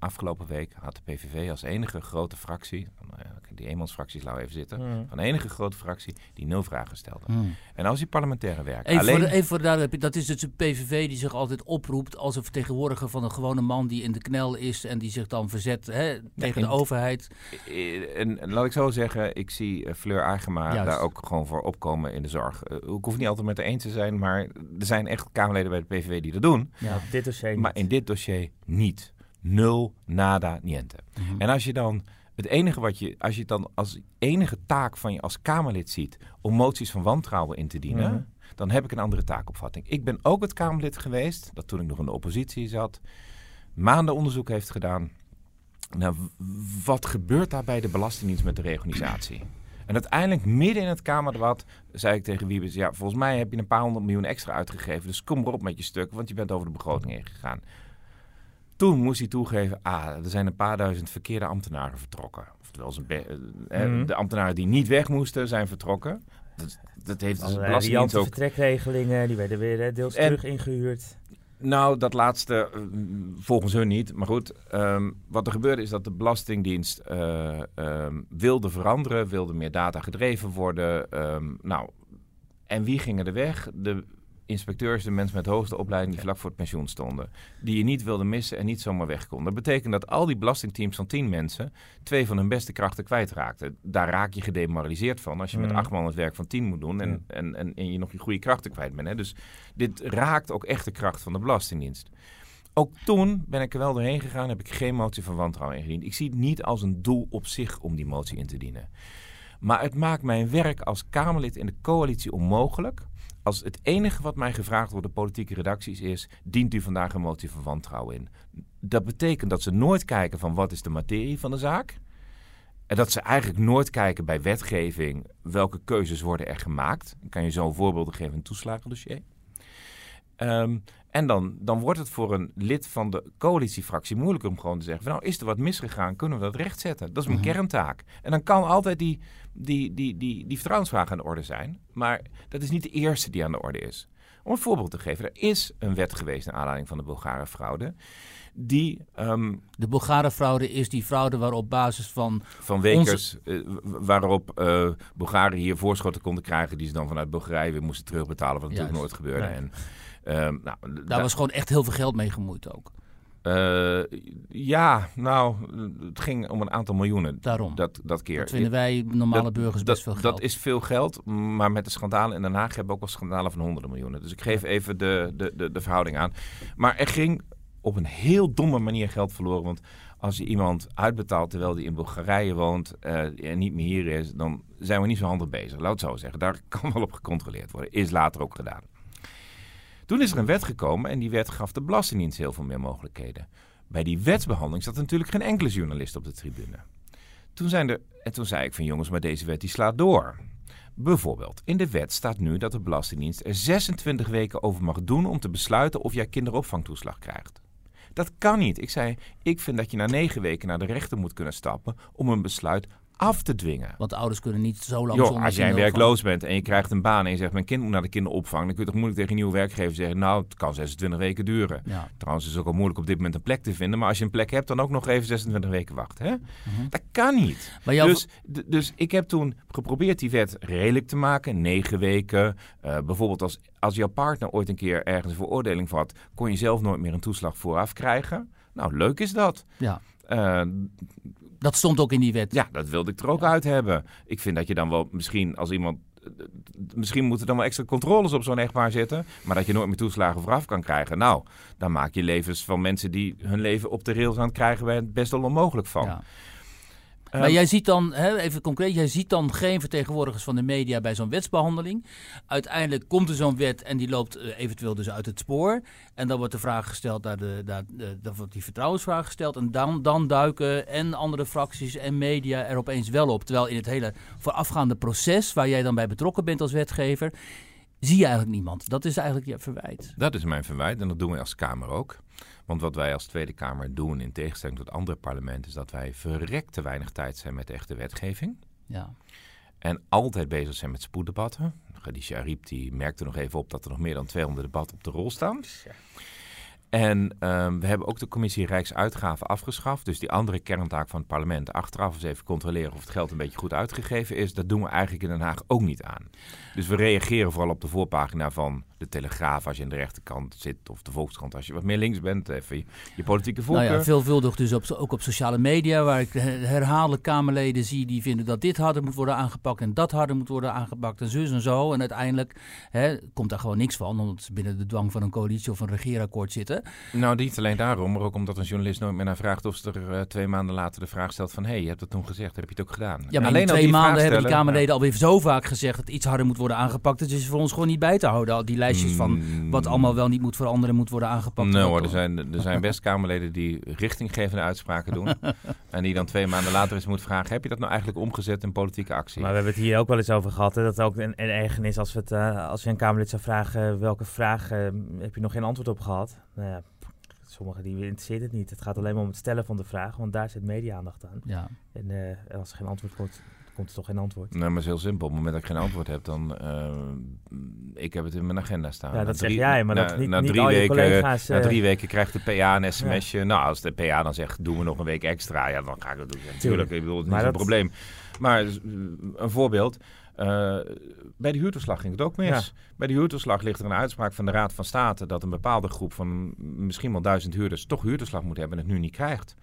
Afgelopen week had de PVV als enige grote fractie, uh, die eenmansfracties laten even zitten, Mm. van de enige grote fractie die nul vragen stelde. Hmm. En als die parlementaire werk Even, alleen... voor de, even voor de duidelijkheid, dat is dus de PVV die zich altijd oproept als een vertegenwoordiger van een gewone man die in de knel is en die zich dan verzet hè, tegen de overheid. Eh, En, en laat ik zo zeggen, ik zie eh, Fleur Agema Juist. daar ook gewoon voor opkomen in de zorg. Eh, ik hoef niet altijd met haar eens te zijn, maar er zijn echt Kamerleden bij de PVV die dat doen. Ja. Dit dossier Maar niet. in dit dossier niet. Nul, nada, niente. Mhm. En als je dan het enige wat je, als je het dan als enige taak van je als Kamerlid ziet om moties van wantrouwen in te dienen, Mhm. dan heb ik een andere taakopvatting. Ik ben ook het Kamerlid geweest, dat toen ik nog in de oppositie zat, maanden onderzoek heeft gedaan. Nou, wat gebeurt daar bij de Belastingdienst met de reorganisatie? En uiteindelijk, midden in het Kamerdebat, zei ik tegen Wiebes... ja, volgens mij heb je een paar honderd miljoen extra uitgegeven... dus kom erop met je stuk, want je bent over de begroting heen gegaan. Toen moest hij toegeven, ah, er zijn een paar duizend verkeerde ambtenaren vertrokken. Oftewel, be- eh, Mhm. de ambtenaren die niet weg moesten, zijn vertrokken. Dat, dat heeft dus Belastingdienst ook... vertrekregelingen, die werden weer eh, deels En- terug ingehuurd. Nou, dat laatste eh, volgens hun niet. Maar goed, ehm, wat er gebeurde is dat de Belastingdienst eh, ehm, wilde veranderen, wilde meer data gedreven worden. ehm, nou, en wie gingen er weg? De inspecteurs, de mensen met de hoogste opleiding die vlak voor het pensioen stonden. Die je niet wilde missen en niet zomaar weg konden. Dat betekent dat al die belastingteams van tien mensen twee van hun beste krachten kwijtraakten. Daar raak je gedemoraliseerd van als je met Mhm. acht man het werk van tien moet doen en, en, en, en je nog je goede krachten kwijt bent. Hè? Dus dit raakt ook echt de kracht van de Belastingdienst. Ook toen ben ik er wel doorheen gegaan, heb ik geen motie van wantrouwen ingediend. Ik zie het niet als een doel op zich om die motie in te dienen. Maar het maakt mijn werk als Kamerlid in de coalitie onmogelijk. Als het enige wat mij gevraagd wordt door de politieke redacties is... dient u vandaag een motie van wantrouwen in? Dat betekent dat ze nooit kijken van wat is de materie van de zaak... En dat ze eigenlijk nooit kijken bij wetgeving welke keuzes worden er gemaakt. Dan kan je zo voorbeelden geven in een toeslagendossier. Ehm, en dan, dan wordt het voor een lid van de coalitiefractie moeilijk om gewoon te zeggen: van, Nou, is er wat misgegaan? Kunnen we dat rechtzetten? Dat is mijn Mhm. kerntaak. En dan kan altijd die, die, die, die, die vertrouwensvraag aan de orde zijn. Maar dat is niet de eerste die aan de orde is. Om een voorbeeld te geven: er is een wet geweest naar aanleiding van de Bulgare fraude. Die ehm, De Bulgare fraude is die fraude waarop basis van van Wekers, eh, waarop eh Bulgaren hier voorschotten konden krijgen... die ze dan vanuit Bulgarije weer moesten terugbetalen... wat natuurlijk nooit gebeurde. En, ehm, nou, Daar da- was gewoon echt heel veel geld mee gemoeid ook. Eh, ja, nou, het ging om een aantal miljoenen Daarom. dat, dat keer. Dat vinden wij normale Dat- burgers dat, best veel geld. dat is veel geld, maar met de schandalen in Den Haag hebben we ook wel schandalen van honderden miljoenen. Dus ik geef even de, de, de, de verhouding aan. Maar er ging op een heel domme manier geld verloren. Want als je iemand uitbetaalt terwijl die in Bulgarije woont eh, en niet meer hier is, dan zijn we niet zo handig bezig. Laat het zo zeggen. Daar *laughs* kan wel op gecontroleerd worden. Is later ook gedaan. Toen is er een wet gekomen en die wet gaf de Belastingdienst heel veel meer mogelijkheden. Bij die wetsbehandeling zat natuurlijk geen enkele journalist op de tribune. Toen, zijn er, en toen zei ik van jongens, maar deze wet die slaat door. Bijvoorbeeld, in de wet staat nu dat de Belastingdienst er 26 weken over mag doen om te besluiten of jij kinderopvangtoeslag krijgt. Dat kan niet. Ik zei, ik vind dat je na negen weken naar de rechter moet kunnen stappen om een besluit af te dwingen. Want de ouders kunnen niet zo lang Joh, zonder als jij werkloos bent en je krijgt een baan en je zegt mijn kind moet naar de kinderopvang, dan kun je toch moeilijk tegen een nieuwe werkgever zeggen, nou, het kan 26 weken duren. Ja. Trouwens, is het ook al moeilijk op dit moment een plek te vinden, maar als je een plek hebt, dan ook nog even 26 weken wachten. Hè? Mhm. Dat kan niet. Maar Dus, dus ik heb toen geprobeerd die wet redelijk te maken. Negen weken. Eh, bijvoorbeeld als, als jouw partner ooit een keer ergens een veroordeling had... kon je zelf nooit meer een toeslag vooraf krijgen. Nou, leuk is dat. ja, Eh, dat stond ook in die wet. ja, dat wilde ik er ook uit hebben. Ik vind dat je dan wel misschien als iemand... Misschien moeten er dan wel extra controles op zo'n echtpaar zitten. Maar dat je nooit meer toeslagen vooraf kan krijgen. Nou, dan maak je levens van mensen die hun leven op de rails aan het krijgen... best wel onmogelijk van. Ja. Eh, Maar jij ziet dan, hè, even concreet, jij ziet dan geen vertegenwoordigers van de media bij zo'n wetsbehandeling. Uiteindelijk komt er zo'n wet en die loopt eh, eventueel dus uit het spoor. En dan wordt de vraag gesteld, naar de, naar, de, dan wordt die vertrouwensvraag gesteld. En dan, dan duiken en andere fracties en media er opeens wel op. Terwijl in het hele voorafgaande proces, waar jij dan bij betrokken bent als wetgever, zie je eigenlijk niemand. Dat is eigenlijk je verwijt. Dat is mijn verwijt en dat doen we als Kamer ook. Want wat wij als Tweede Kamer doen, in tegenstelling tot andere parlementen, is dat wij verrekt te weinig tijd zijn met echte wetgeving. Ja. En altijd bezig zijn met spoeddebatten. Khadija Ariep die merkte nog even op dat er nog meer dan 200 debatten op de rol staan. En ehm, we hebben ook de commissie Rijksuitgaven afgeschaft. Dus die andere kerntaak van het parlement, achteraf eens even controleren of het geld een beetje goed uitgegeven is, dat doen we eigenlijk in Den Haag ook niet aan. Dus we reageren vooral op de voorpagina van de Telegraaf als je aan de rechterkant zit, of de Volkskrant als je wat meer links bent, even je, je politieke voorkeur. Nou ja, veelvuldig dus op, ook op sociale media, waar ik herhaaldelijk Kamerleden zie die vinden dat dit harder moet worden aangepakt en dat harder moet worden aangepakt en zus en zo. En uiteindelijk hè, komt daar gewoon niks van, omdat ze binnen de dwang van een coalitie of een regeerakkoord zitten. Nou, niet alleen daarom, maar ook omdat een journalist nooit meer naar vraagt of ze er uh, twee maanden later de vraag stelt van, hé, hey, je hebt het toen gezegd, heb je het ook gedaan? Ja, maar alleen twee maanden hebben die Kamerleden alweer zo vaak gezegd dat iets harder moet worden aangepakt. Het is voor ons gewoon niet bij te houden, al die lijstjes van mm. wat allemaal wel niet moet veranderen, moet worden aangepakt. Nee hoor, er zijn, er zijn best Kamerleden die richtinggevende uitspraken doen. *laughs* en die dan twee maanden later eens moet vragen, heb je dat nou eigenlijk omgezet in politieke actie? Maar we hebben het hier ook wel eens over gehad, hè, dat ook een, een ergernis als, we het, uh, als je een Kamerlid zou vragen, welke vraag uh, heb je nog geen antwoord op gehad? Nou sommigen die interesseert het niet. Het gaat alleen maar om het stellen van de vraag, want daar zit media-aandacht aan. Ja. En uh, als er geen antwoord komt, komt er toch geen antwoord. Nee, maar het is heel simpel. Op het moment dat ik geen antwoord heb, dan... Uh, ik heb het in mijn agenda staan. Ja, dat zeg jij, maar na, dat niet, na niet drie al je weken, collega's... Na uh, drie weken krijgt de PA een sms'je. Ja. Nou, als de PA dan zegt, doen we nog een week extra, ja, dan ga ik dat doen. Ja, natuurlijk, ik bedoel, het is niet een probleem. Maar een voorbeeld... Uh, bij de huurtoeslag ging het ook mis. Ja. Bij de huurtoeslag ligt er een uitspraak van de Raad van State dat een bepaalde groep van misschien wel duizend huurders toch huurtoeslag moet hebben en het nu niet krijgt.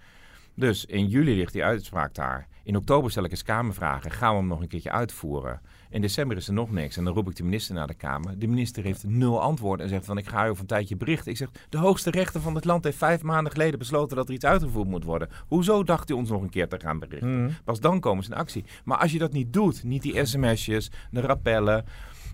Dus in juli ligt die uitspraak daar. In oktober stel ik eens Kamervragen. Gaan we hem nog een keertje uitvoeren? In december is er nog niks. En dan roep ik de minister naar de Kamer. De minister heeft nul antwoord en zegt van ik ga u over een tijdje berichten. Ik zeg, de hoogste rechter van het land heeft vijf maanden geleden besloten dat er iets uitgevoerd moet worden. Hoezo dacht u ons nog een keer te gaan berichten? Mm. Pas dan komen ze in actie. Maar als je dat niet doet, niet die sms'jes, de rappellen...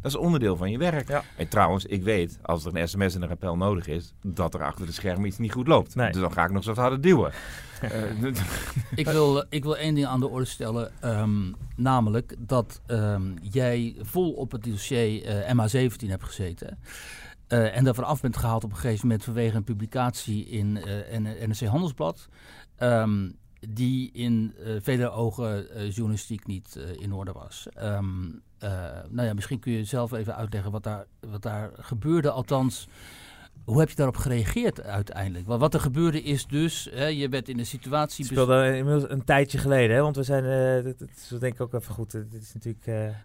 Dat is onderdeel van je werk. Ja. En trouwens, ik weet, als er een sms en een rappel nodig is, dat er achter de schermen iets niet goed loopt. Nee. Dus dan ga ik nog zo harder duwen. *laughs* uh, *laughs* ik, wil, ik wil één ding aan de orde stellen. Um, namelijk dat um, jij vol op het dossier uh, MH17 hebt gezeten. Uh, en daarvan af bent gehaald op een gegeven moment vanwege een publicatie in NRC Handelsblad. Um, die in uh, vele ogen uh, journalistiek niet uh, in orde was. Um, nou ja, misschien kun je zelf even uitleggen wat daar, wat daar gebeurde. Althans, hoe heb je daarop gereageerd uiteindelijk? Want wat er gebeurde is dus, hè, je werd in een situatie... Het speelde inmiddels een tijdje geleden, hè? want we zijn, dat, dat is denk ik ook even goed, dit is natuurlijk...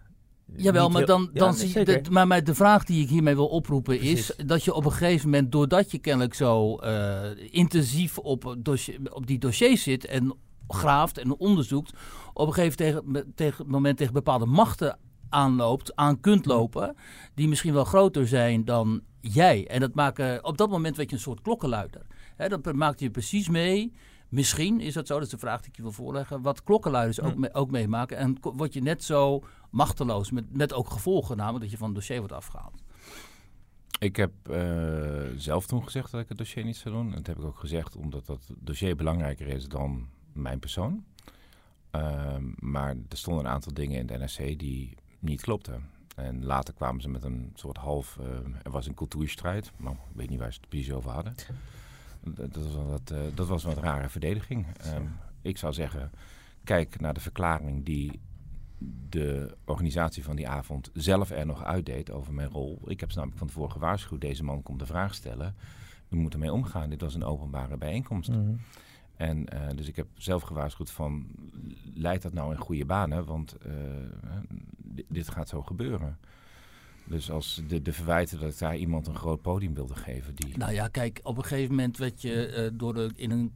Jawel, maar dan, dan ja, zie je. Maar, maar de vraag die ik hiermee wil oproepen Precies. is dat je op een gegeven moment, doordat je kennelijk zo uh, intensief op, dossier, op die dossiers zit en graaft en onderzoekt, op een gegeven tegen, tegen, moment tegen bepaalde machten aanloopt, aan kunt lopen, die misschien wel groter zijn dan jij. En dat maken, op dat moment werd je een soort klokkenluider. He, dat maakt je precies mee. Misschien is dat zo, dat is de vraag die ik je wil voorleggen. Wat klokkenluiders ook, mee, ook meemaken. En word je net zo machteloos, met, met ook gevolgen, namelijk dat je van het dossier wordt afgehaald. Ik heb uh, zelf toen gezegd dat ik het dossier niet zou doen. En dat heb ik ook gezegd omdat dat dossier belangrijker is dan mijn persoon. Uh, maar er stonden een aantal dingen in de NRC die niet klopten. En later kwamen ze met een soort half... Uh, er was een cultuurstrijd. Maar ik weet niet waar ze het precies over hadden. Dat, was, wat, dat was een wat rare verdediging. Um, ik zou zeggen, kijk naar de verklaring die de organisatie van die avond zelf er nog uitdeed over mijn rol. Ik heb ze namelijk van tevoren gewaarschuwd, deze man komt de vraag stellen. U moet ermee omgaan, dit was een openbare bijeenkomst. -hmm. En uh, dus ik heb zelf gewaarschuwd van, leidt dat nou in goede banen? Want uh, dit gaat zo gebeuren. Dus als de, de verwijten dat ik daar iemand een groot podium wilde geven. Die... Nou ja, kijk, op een gegeven moment werd je uh, door de, in een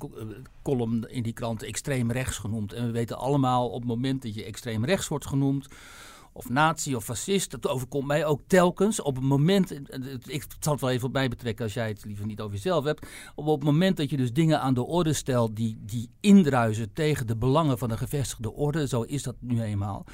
column in die krant extreem rechts genoemd. En we weten allemaal op het moment dat je extreem rechts wordt genoemd of nazi of fascist. Dat overkomt mij ook telkens. Op het moment, ik zal het wel even op mij betrekken als jij het liever niet over jezelf hebt. Op het moment dat je dus dingen aan de orde stelt die, die indruisen tegen de belangen van de gevestigde orde, zo is dat nu eenmaal.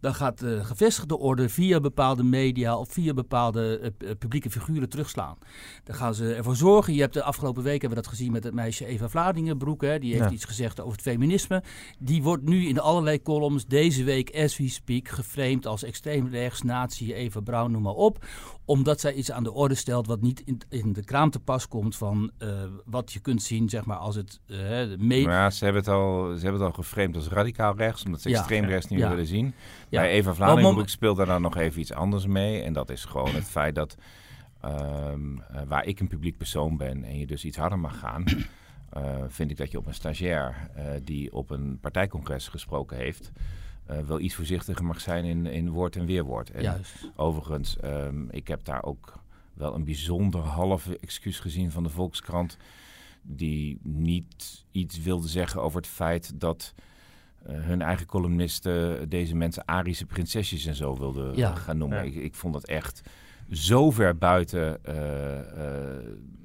Dan gaat de gevestigde orde via bepaalde media of via bepaalde uh, publieke figuren terugslaan. Dan gaan ze ervoor zorgen. Je hebt de afgelopen week hebben we dat gezien met het meisje Eva Vladingenbroek. Hè, die heeft ja. iets gezegd over het feminisme. Die wordt nu in allerlei columns deze week, as we speak, geframed als extreem rechts, nazi, Eva Braun, noem maar op. Omdat zij iets aan de orde stelt wat niet in, in de kraam te pas komt van uh, wat je kunt zien, zeg maar, als het uh, mee... Ja, ze hebben het al, ze hebben het al geframed als radicaal rechts, omdat ze ja, extreem rechts niet ja. willen zien. Ja. Bij Eva Vlaanderen speelt daar dan nog even iets anders mee. En dat is gewoon het feit dat ehm, eh, waar ik een publiek persoon ben en je dus iets harder mag gaan, *clears throat* eh, vind ik dat je op een stagiair eh, die op een partijcongres gesproken heeft, eh, wel iets voorzichtiger mag zijn in, in woord en weerwoord. En Juist. overigens, ehm, ik heb daar ook wel een bijzonder halve excuus gezien van de Volkskrant, die niet iets wilde zeggen over het feit dat eh, hun eigen columnisten deze mensen Arische prinsesjes en zo wilden Ja, gaan noemen. ja. Ik, ik vond dat echt zo ver buiten eh, eh,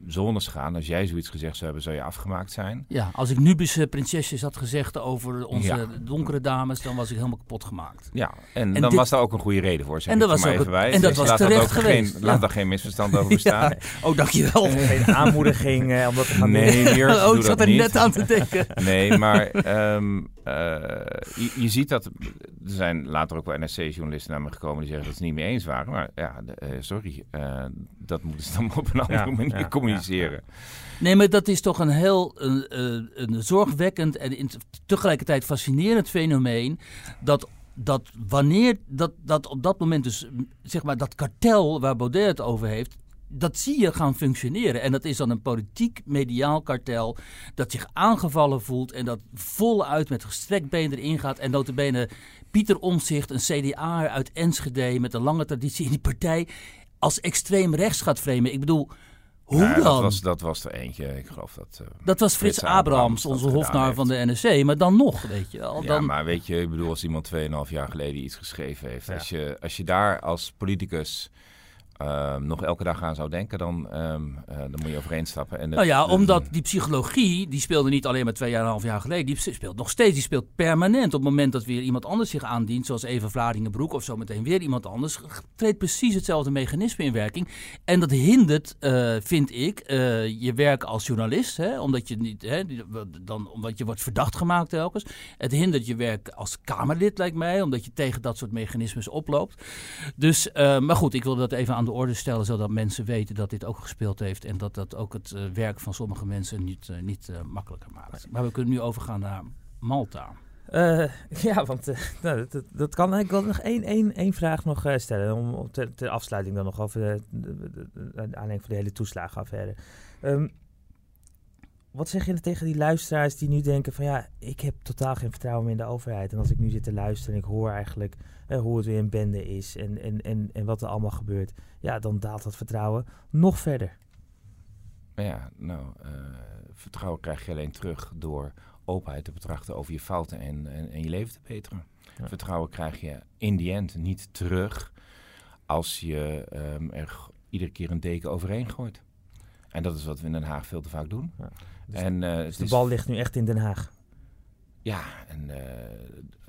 zones gaan. Als jij zoiets gezegd zou hebben, zou je afgemaakt zijn. Ja, als ik Nubis eh, prinsesjes had gezegd over onze Ja. donkere dames, dan was ik helemaal kapot gemaakt. Ja, en, En dan dit- was daar ook een goede reden voor. Zeg En dat was ook en dat Dus was laat terecht ook geweest. Geen, laat Ja. daar geen misverstand over *laughs* bestaan. Oh, dankjewel. *laughs* Geen aanmoediging eh, om dat te gaan doen. Nee, *laughs* Niels, oh, ik zat dat er niet. net aan te denken. Nee, maar ehm, eh, je, je ziet dat... Er zijn later ook wel NSC-journalisten naar me gekomen... die zeggen dat ze het niet mee eens waren. Maar ja, de- sorry. eh, dat moeten ze dan *laughs* op een andere Ja, manier ja, communiceren. Nee, maar dat is toch een heel een, eh, een zorgwekkend en in- tegelijkertijd fascinerend fenomeen. Dat, dat wanneer dat, dat op dat moment dus, zeg maar, dat kartel waar Baudet het over heeft. Dat zie je gaan functioneren. En dat is dan een politiek-mediaal kartel. dat zich aangevallen voelt. en dat voluit met gestrekt been erin gaat. En notabene Pieter Omzicht, een CDA uit Enschede. met een lange traditie in die partij. Als extreem rechts gaat framen. Ik bedoel. Hoe Nou ja, dan? Dat was, dat was er eentje. Ik geloof dat... eh, Dat was Frits, Frits Abrahams onze hofnaar van de NSC. Maar dan nog, weet je wel. Ja, Dan, maar weet je, ik bedoel, als iemand 2,5 jaar geleden iets geschreven heeft. Ja. Als, je, als je daar als politicus ehm, nog elke dag aan zou denken, dan, ehm, eh, dan moet je overheen stappen. En nou ja, omdat die psychologie, die speelde niet alleen maar twee jaar en een half jaar geleden. Die speelt nog steeds, die speelt permanent. Op het moment dat weer iemand anders zich aandient, zoals Eva Vlaardingenbroek of zo meteen weer iemand anders, treedt precies hetzelfde mechanisme in werking. En dat hindert, eh, vind ik, eh, je werk als journalist. Hè, omdat je niet, hè, dan, omdat je wordt verdacht gemaakt telkens. Het hindert je werk als Kamerlid, lijkt mij, omdat je tegen dat soort mechanismes oploopt. Dus, maar goed, ik wil dat even aan de orde stellen, zodat mensen weten dat dit ook gespeeld heeft. En dat dat ook het eh, werk van sommige mensen niet, eh, niet eh, makkelijker maakt. Maar we kunnen nu overgaan naar Malta. Ja, want *laughs* nou, dat, dat, dat kan. Ik wil nog één, één, één vraag nog stellen. Om, om ter, ter afsluiting dan nog over de, de, de, aanleiding van de hele toeslagenaffaire. Ehm, wat zeg je tegen die luisteraars die nu denken van ja, ik heb totaal geen vertrouwen meer in de overheid. En als ik nu zit te luisteren en ik hoor eigenlijk eh, hoe het weer een bende is en, en, en, en wat er allemaal gebeurt. Ja, dan daalt dat vertrouwen nog verder. Ja, nou, eh, vertrouwen krijg je alleen terug door openheid te betrachten over je fouten en, en, en je leven te beteren. Ja. Vertrouwen krijg je in die end niet terug als je ehm, er iedere keer een deken overheen gooit. En dat is wat we in Den Haag veel te vaak doen. Ja. Dus, en, eh, dus het de is- bal ligt nu echt in Den Haag. Ja, en eh,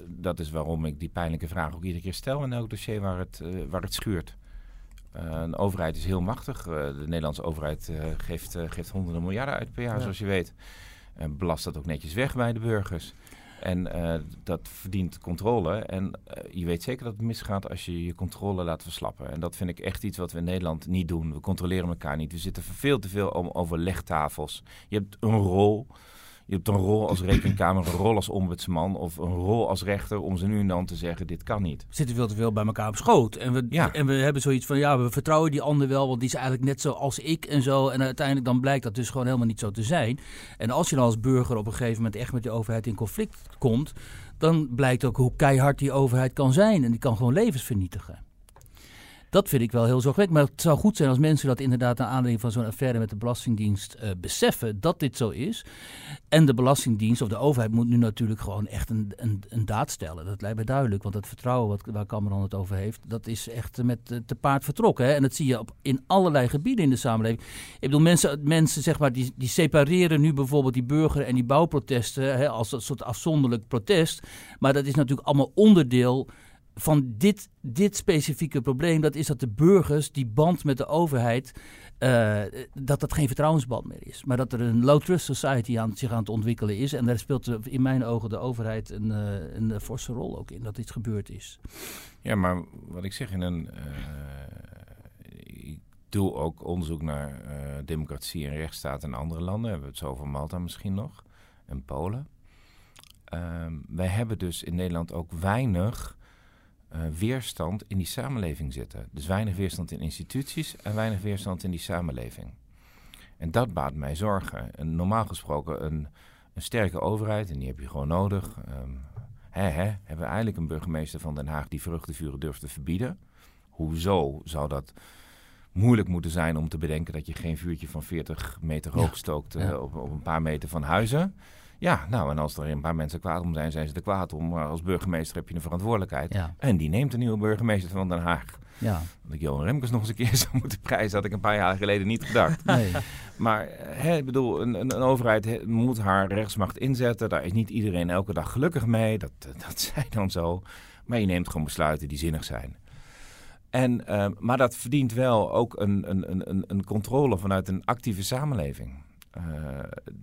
dat is waarom ik die pijnlijke vraag ook iedere keer stel in elk dossier waar het, eh, waar het schuurt. Een overheid is heel machtig. Eh, de Nederlandse overheid eh, geeft, eh, geeft honderden miljarden uit per jaar, Ja. zoals je weet. En belast dat ook netjes weg bij de burgers. En eh, dat verdient controle. En eh, je weet zeker dat het misgaat als je je controle laat verslappen. En dat vind ik echt iets wat we in Nederland niet doen. We controleren elkaar niet. We zitten veel te veel om overlegtafels. Je hebt een rol. Je hebt een rol als rekenkamer, een rol als ombudsman of een rol als rechter om ze nu en dan te zeggen: dit kan niet. We zitten veel te veel bij elkaar op schoot. En we, Ja. en we hebben zoiets van, ja, we vertrouwen die ander wel, want die is eigenlijk net zo als ik en zo. En uiteindelijk dan blijkt dat dus gewoon helemaal niet zo te zijn. En als je dan als burger op een gegeven moment echt met die overheid in conflict komt, dan blijkt ook hoe keihard die overheid kan zijn. En die kan gewoon levens vernietigen. Dat vind ik wel heel zorgwekkend. Maar het zou goed zijn als mensen dat inderdaad naar aanleiding van zo'n affaire met de Belastingdienst eh, beseffen dat dit zo is. En de Belastingdienst of de overheid moet nu natuurlijk gewoon echt een, een, een daad stellen. Dat lijkt mij duidelijk. Want het vertrouwen wat, waar Cameron het over heeft, dat is echt met eh, te paard vertrokken. Hè? En dat zie je op, in allerlei gebieden in de samenleving. Ik bedoel, mensen, mensen zeg maar, die, die separeren nu bijvoorbeeld die burger- en die bouwprotesten hè, als een soort afzonderlijk protest. Maar dat is natuurlijk allemaal onderdeel van dit, dit specifieke probleem. Dat is dat de burgers die band met de overheid, eh, dat dat geen vertrouwensband meer is. Maar dat er een low trust society aan, zich aan het ontwikkelen is. En daar speelt de- in mijn ogen de overheid een, eh, een forse rol ook in, dat iets gebeurd is. Ja, maar wat ik zeg in een. eh, ik doe ook onderzoek naar eh, democratie en rechtsstaat in andere landen. Hebben we het zo over Malta misschien nog en Polen. Ehm, wij hebben dus in Nederland ook weinig eh, weerstand in die samenleving zitten. Dus weinig weerstand in instituties en weinig weerstand in die samenleving. En dat baat mij zorgen. En normaal gesproken een, een sterke overheid, en die heb je gewoon nodig. Um, hè, hè, hebben we eigenlijk een burgemeester van Den Haag die vruchtenvuren durft te verbieden. Hoezo zou dat moeilijk moeten zijn om te bedenken dat je geen vuurtje van 40 meter hoog stookt eh, op, op, een paar meter van huizen? Ja, nou, en als er een paar mensen kwaad om zijn, zijn ze er kwaad om. Maar als burgemeester heb je een verantwoordelijkheid. En die neemt de nieuwe burgemeester van Den Haag. Ja. Dat ik Johan Remkes nog eens een keer *laughs* zou moeten prijzen, had ik een paar jaar geleden niet gedacht. *laughs* Nee. maar hè, ik bedoel, een, een, een, overheid moet haar rechtsmacht inzetten. Daar is niet iedereen elke dag gelukkig mee. Dat, dat *laughs* zij dan zo. Maar je neemt gewoon besluiten die zinnig zijn. En, uh, maar dat verdient wel ook een, een, een, een controle vanuit een actieve samenleving. Uh,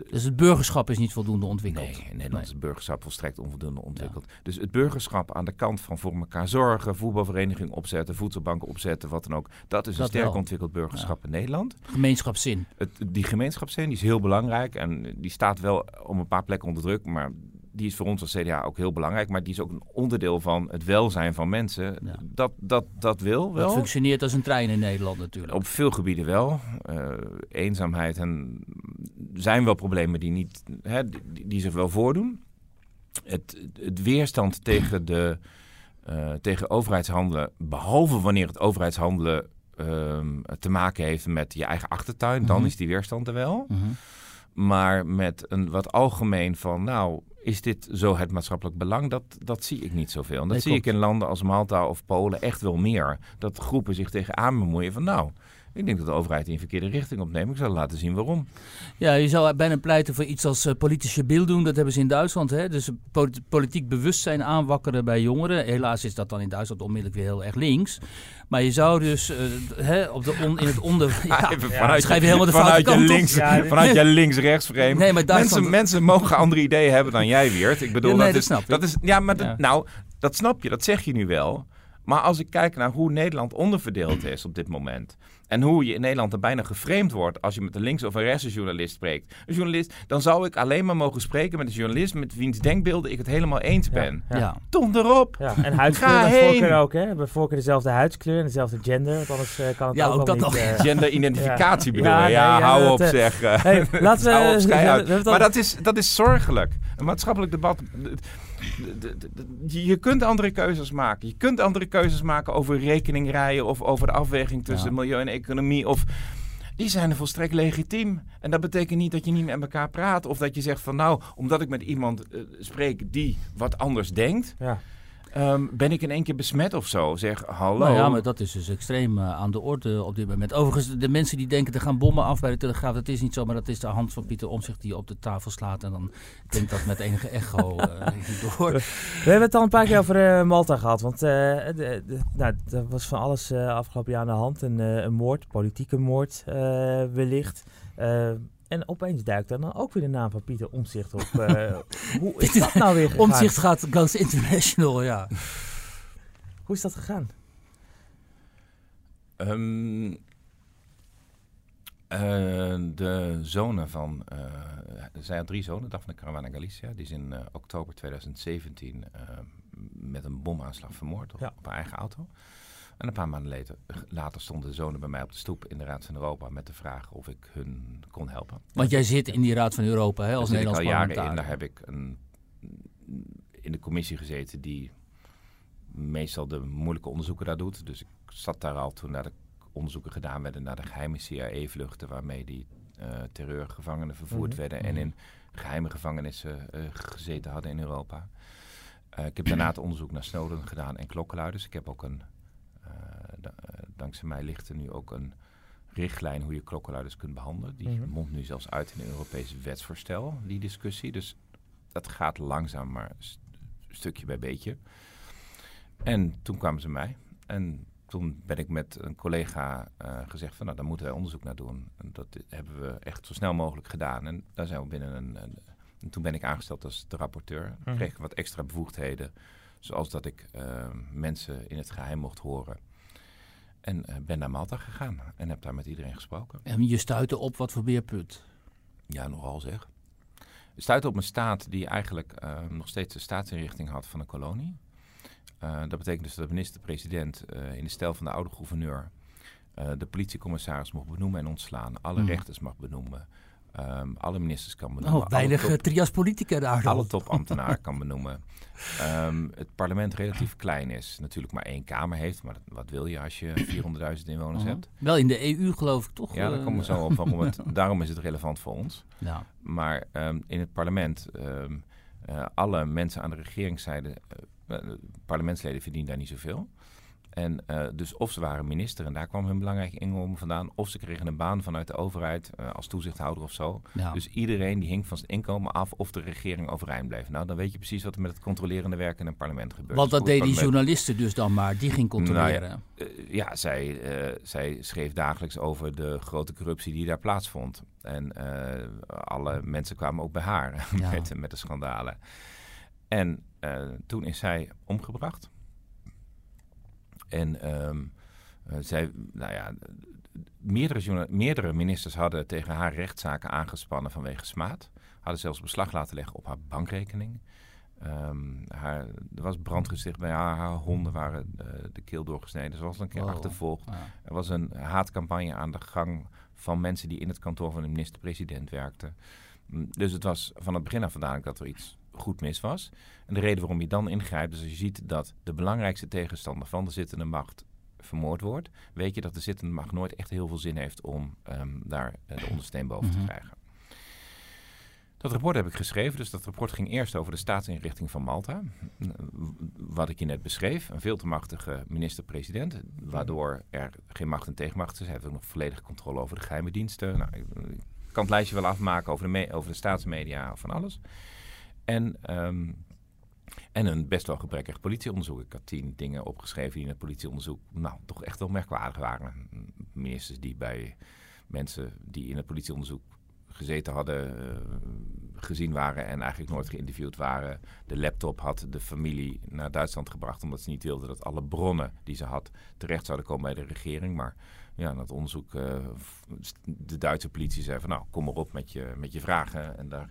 dus het burgerschap is niet voldoende ontwikkeld? Nee, in Nederland is het burgerschap volstrekt onvoldoende ontwikkeld. Dus het burgerschap aan de kant van voor elkaar zorgen, voetbalvereniging opzetten, voedselbanken opzetten, wat dan ook. Dat is een sterk ontwikkeld burgerschap in Nederland. Gemeenschapszin. Het, die gemeenschapszin die is heel belangrijk en die staat wel om een paar plekken onder druk, maar die is voor ons als CDA ook heel belangrijk, maar die is ook een onderdeel van het welzijn van mensen. Dat, dat, dat wil wel. Dat functioneert als een trein in Nederland natuurlijk. Op veel gebieden wel. Uh, eenzaamheid en zijn wel problemen die, niet, hè, die, die zich wel voordoen. Het, het weerstand tegen, de, uh, tegen overheidshandelen, behalve wanneer het overheidshandelen uh, te maken heeft met je eigen achtertuin, dan mhm. is die weerstand er wel. Mm -hmm. Maar met een wat algemeen van, nou, is dit zo het maatschappelijk belang? Dat, dat zie ik niet zoveel. En dat zie ik in landen als Malta of Polen echt wel meer. Dat groepen zich tegenaan bemoeien van, nou, ik denk dat de overheid in verkeerde richting opneemt. Ik zal laten zien waarom. Ja, je zou bijna pleiten voor iets als uh, politische beeld doen. Dat hebben ze in Duitsland. Hè? Dus politiek bewustzijn aanwakkeren bij jongeren. Helaas is dat dan in Duitsland onmiddellijk weer heel erg links. Maar je zou dus uh, hè, op de on, in het onder... *laughs* Ja, Even vanuit, schrijf je helemaal de vanuit je links, ja, Vanuit je *laughs* links-rechts frame. Nee, maar mensen, mensen mogen andere ideeën hebben dan jij, Weert. Ik bedoel, nee, dat, dat, is, dat is... Ja, maar dat, nou, dat snap je. Dat zeg je nu wel. Maar als ik kijk naar hoe Nederland onderverdeeld is op dit moment. En hoe je in Nederland er bijna geframed wordt als je met een links- of een rechtsjournalist spreekt. Een journalist, dan zou ik alleen maar mogen spreken met een journalist met wiens denkbeelden ik het helemaal eens ben. Ja, ja. Tom erop. Ja, en huidskleur voorkeur ook, hè? Bij voorkeur dezelfde huidskleur en dezelfde gender. Want anders uh, kan het ja, ook, ook dat niet, nog. Uh, *laughs* Genderidentificatie *laughs* bedoel je? Ja, *laughs* hou op zeg. Hey, laten we... maar dat is, dat is zorgelijk. Een maatschappelijk debat je kunt andere keuzes maken. Je kunt andere keuzes maken over rekeningrijden of over de afweging tussen milieu en economie. Of, die zijn er volstrekt legitiem. En dat betekent niet dat je niet met elkaar praat. Of dat je zegt van nou, omdat ik met iemand uh, spreek die wat anders denkt. Ja. Um, ben ik in één keer besmet of zo? Zeg, hallo. Nou ja, maar dat is dus extreem uh, aan de orde op dit moment. Overigens, de mensen die denken er gaan bommen af bij de Telegraaf, dat is niet zo. Maar dat is de hand van Pieter Omzicht die op de tafel slaat. En dan klinkt dat met enige echo uh, *laughs* door. We hebben het al een paar keer over uh, Malta gehad. Want de, de, nou, er was van alles afgelopen jaar aan de hand. Een, een moord, politieke moord wellicht. En opeens duikt dan ook weer de naam van Pieter Omzicht op. Uh, *laughs* hoe is dat nou weer gegaan? Omzicht gaat Goes International, ja. hoe is dat gegaan? Um, uh, de zonen van... Uh, er zijn drie zonen, Daphne Caruana Galicia. Die is in oktober 2017 met een bomaanslag vermoord op, ja. op haar eigen auto. En een paar maanden later, later stonden de zonen bij mij op de stoep in de Raad van Europa met de vraag of ik hun kon helpen. Want jij zit in die Raad van Europa hè, als daar Nederlands parlementariër. al jaren in. Daar heb ik een, in de commissie gezeten die meestal de moeilijke onderzoeken daar doet. Dus ik zat daar al toen naar de onderzoeken gedaan werden naar de geheime CIA-vluchten waarmee die uh, terreurgevangenen vervoerd mhm. werden en mhm. in geheime gevangenissen uh, gezeten hadden in Europa. Uh, ik heb daarna het onderzoek naar Snowden gedaan en klokkenluiders. Ik heb ook een eh, dankzij mij ligt er nu ook een richtlijn hoe je klokkenluiders kunt behandelen. Die mm mondt nu zelfs uit in een Europees wetsvoorstel, die discussie. Dus dat gaat langzaam, maar stukje bij beetje. En toen kwamen ze mij. En toen ben ik met een collega uh, gezegd van, nou, daar moeten wij onderzoek naar doen. En dat hebben we echt zo snel mogelijk gedaan. En daar zijn we binnen een... een en toen ben ik aangesteld als de rapporteur. Mm Kreeg ik wat extra bevoegdheden. Zoals dat ik uh, mensen in het geheim mocht horen. En uh, ben naar Malta gegaan en heb daar met iedereen gesproken. En je stuitte op wat voor beerput? Ja, nogal zeg. Je stuitte op een staat die eigenlijk uh, nog steeds de staatsinrichting had van een kolonie. Uh, dat betekent dus dat de minister-president uh, in de stijl van de oude gouverneur de politiecommissaris mag benoemen en ontslaan, alle mm. rechters mag benoemen, um, alle ministers kan benoemen. Oh, weinig top, trias politica daar. Alle topambtenaren *laughs* kan benoemen. Um, het parlement relatief klein is, natuurlijk maar één kamer heeft, maar wat wil je als je *clears throat* 400.000 inwoners hebt? Wel in de EU geloof ik toch? Ja, daar komen we zo op. Waarom *laughs* het, daarom is het relevant voor ons. Ja. Maar um, in het parlement, uh, alle mensen aan de regeringszijde, uh, parlementsleden verdienen daar niet zoveel. En uh, dus of ze waren minister en daar kwam hun belangrijke inkomen vandaan, of ze kregen een baan vanuit de overheid uh, als toezichthouder of zo. Ja. Dus iedereen die hing van zijn inkomen af of de regering overeind bleef. Nou, dan weet je precies wat er met het controlerende werk in een parlement gebeurt. Want dat deden die journalisten dus dan maar, die ging controleren. Nou ja, uh, ja, zij, zij schreef dagelijks over de grote corruptie die daar plaatsvond. En alle mensen kwamen ook bij haar ja. *laughs* met, met de schandalen. En toen is zij omgebracht. En um, zij, nou ja, meerdere, meerdere ministers hadden tegen haar rechtszaken aangespannen vanwege smaad. Hadden zelfs beslag laten leggen op haar bankrekening. Um, haar, er was brand gesticht bij haar, haar honden waren uh, de keel doorgesneden. Ze was een keer achtervolgd. Ja. Er was een haatcampagne aan de gang van mensen die in het kantoor van de minister-president werkten. Mm, dus het was van het begin af vandaan dat er iets goed mis was. En de reden waarom je dan ingrijpt, is als je ziet dat de belangrijkste tegenstander van de zittende macht vermoord wordt, weet je dat de zittende macht nooit echt heel veel zin heeft om um, daar uh, de ondersteen boven te mhm. krijgen. Dat rapport heb ik geschreven, dus dat rapport ging eerst over de staatsinrichting van Malta. Wat ik je net beschreef, een veel te machtige minister-president, waardoor er geen macht en tegenmacht is. Hij heeft ook nog volledige controle over de geheime diensten. Nou, ik kan het lijstje wel afmaken over de, over de staatsmedia, van alles. En, um, en een best wel gebrekkig politieonderzoek. Ik had tien dingen opgeschreven die in het politieonderzoek nou, toch echt wel merkwaardig waren. Ministers die bij mensen die in het politieonderzoek gezeten hadden, uh, gezien waren en eigenlijk nooit geïnterviewd waren. De laptop had de familie naar Duitsland gebracht omdat ze niet wilden dat alle bronnen die ze had terecht zouden komen bij de regering. Maar ja, dat onderzoek, uh, de Duitse politie zei van nou, kom maar op met je, met je vragen. En daar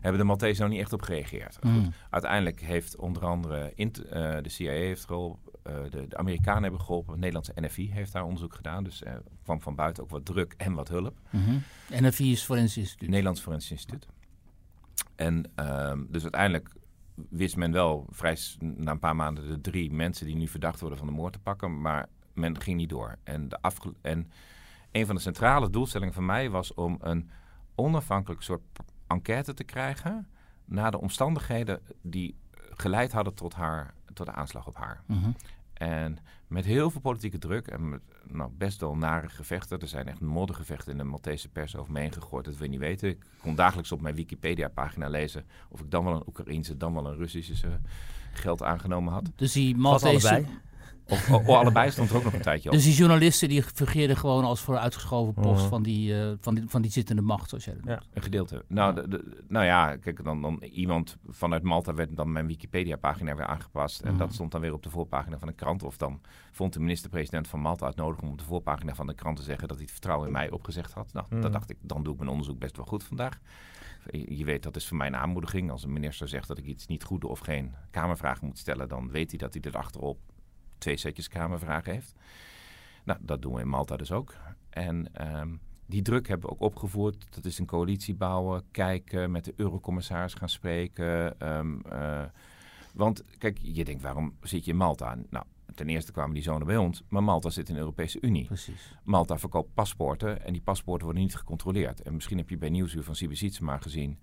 hebben de Maltese nog niet echt op gereageerd. Mm. uiteindelijk heeft onder andere uh, de CIA heeft geholpen, uh, de, de, Amerikanen hebben geholpen, het Nederlandse NFI heeft daar onderzoek gedaan. Dus er kwam van buiten ook wat druk en wat hulp. Mm -hmm. NFI is Forensisch Instituut. Nederlands Forensisch Instituut. En um, dus uiteindelijk wist men wel vrij na een paar maanden de drie mensen die nu verdacht worden van de moord te pakken, maar men ging niet door. En, de en een van de centrale doelstellingen van mij was om een onafhankelijk soort enquête te krijgen naar de omstandigheden die geleid hadden tot, haar, tot de aanslag op haar. Mhm. En met heel veel politieke druk en met nou, best wel nare gevechten. Er zijn echt moddergevechten in de Maltese pers over me heen gegooid. Dat we niet weten. Ik kon dagelijks op mijn Wikipedia-pagina lezen of ik dan wel een Oekraïense, dan wel een Russische geld aangenomen had. Dus die Maltese, of, of, allebei stond er ook nog een tijdje op. Dus die journalisten die fungeerden gewoon als vooruitgeschoven post van, die, uh, van, die, van die zittende macht, zoals jij dat ja. Een gedeelte. Nou, de, de, nou ja, kijk, dan, dan iemand vanuit Malta werd dan mijn Wikipedia-pagina weer aangepast. En dat mhm. stond dan weer op de voorpagina van de krant. Of dan vond de minister-president van Malta het nodig om op de voorpagina van de krant te zeggen dat hij het vertrouwen in mij opgezegd had. Nou, mm. dat dacht ik, dan doe ik mijn onderzoek best wel goed vandaag. Je weet, dat is voor mij een aanmoediging. Als een minister zegt dat ik iets niet goed doe of geen kamervragen moet stellen, dan weet hij dat hij erachterop twee setjes kamervragen heeft. Nou, dat doen we in Malta dus ook. En ehm, die druk hebben we ook opgevoerd. Dat is een coalitie bouwen, kijken, met de eurocommissaris gaan spreken. Um, uh, want kijk, je denkt, waarom zit je in Malta? Nou, ten eerste kwamen die zonen bij ons, maar Malta zit in de Europese Unie. Precies. Malta verkoopt paspoorten en die paspoorten worden niet gecontroleerd. En misschien heb je bij Nieuwsuur van CBC maar gezien.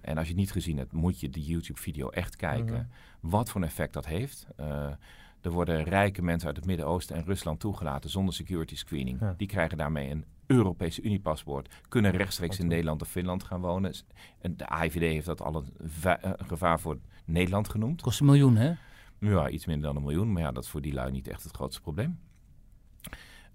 En als je het niet gezien hebt, moet je de YouTube-video echt kijken. Mhm. Wat voor een effect dat heeft. Uh, er worden rijke mensen uit het Midden-Oosten en Rusland toegelaten zonder security screening. Die krijgen daarmee een Europese Unie-paspoort. Kunnen rechtstreeks in Nederland of Finland gaan wonen. En de AIVD heeft dat al een, eh, gevaar voor Nederland genoemd. Kost een miljoen, hè? Ja, iets minder dan een miljoen. Maar ja, dat is voor die lui niet echt het grootste probleem.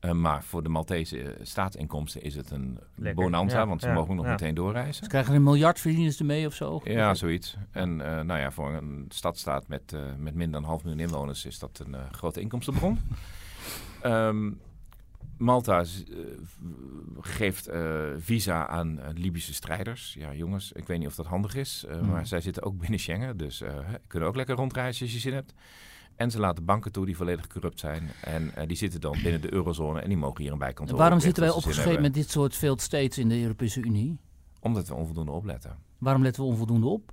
Uh, maar voor de Maltese uh, staatsinkomsten is het een Lekker. bonanza, want ze ja, mogen nog meteen doorreizen. Ze krijgen een miljard verdieners ermee of zo? Ja, zoiets. En uh, nou ja, voor een stadstaat met, met minder dan een half miljoen inwoners is dat een grote inkomstenbron. um, *laughs* Malta uh, geeft uh, visa aan uh, Libische strijders. Ja, jongens, ik weet niet of dat handig is, mm. maar zij zitten ook binnen Schengen, dus kunnen ook lekker rondreizen als je zin hebt. En ze laten banken toe die volledig corrupt zijn. En die zitten dan binnen de eurozone en die mogen hier een bijkantoor. Waarom zitten wij opgeschreven met dit soort failed states in de Europese Unie? Omdat we onvoldoende opletten. Waarom letten we onvoldoende op?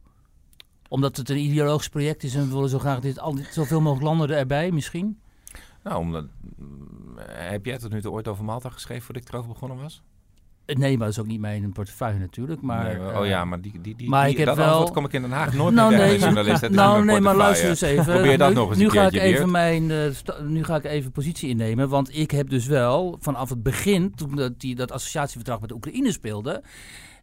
Omdat het een ideologisch project is en we willen zo graag dit, al, zoveel mogelijk landen erbij misschien? Nou, omdat, heb jij tot nu toe ooit over Malta geschreven voordat ik erover begonnen was? Nee, maar dat is ook niet mijn portefeuille natuurlijk. Maar, nee, oh ja, maar die, die, die, maar die, ik heb dat wel... antwoord kom ik in Den Haag nooit nou, meer nee, journalist. Nou, nee, maar luister eens even. Probeer dat nu, nog eens nu een ga ik even mijn, uh, Nu ga ik even positie innemen. Want ik heb dus wel vanaf het begin, toen dat, die, dat associatieverdrag met de Oekraïne speelde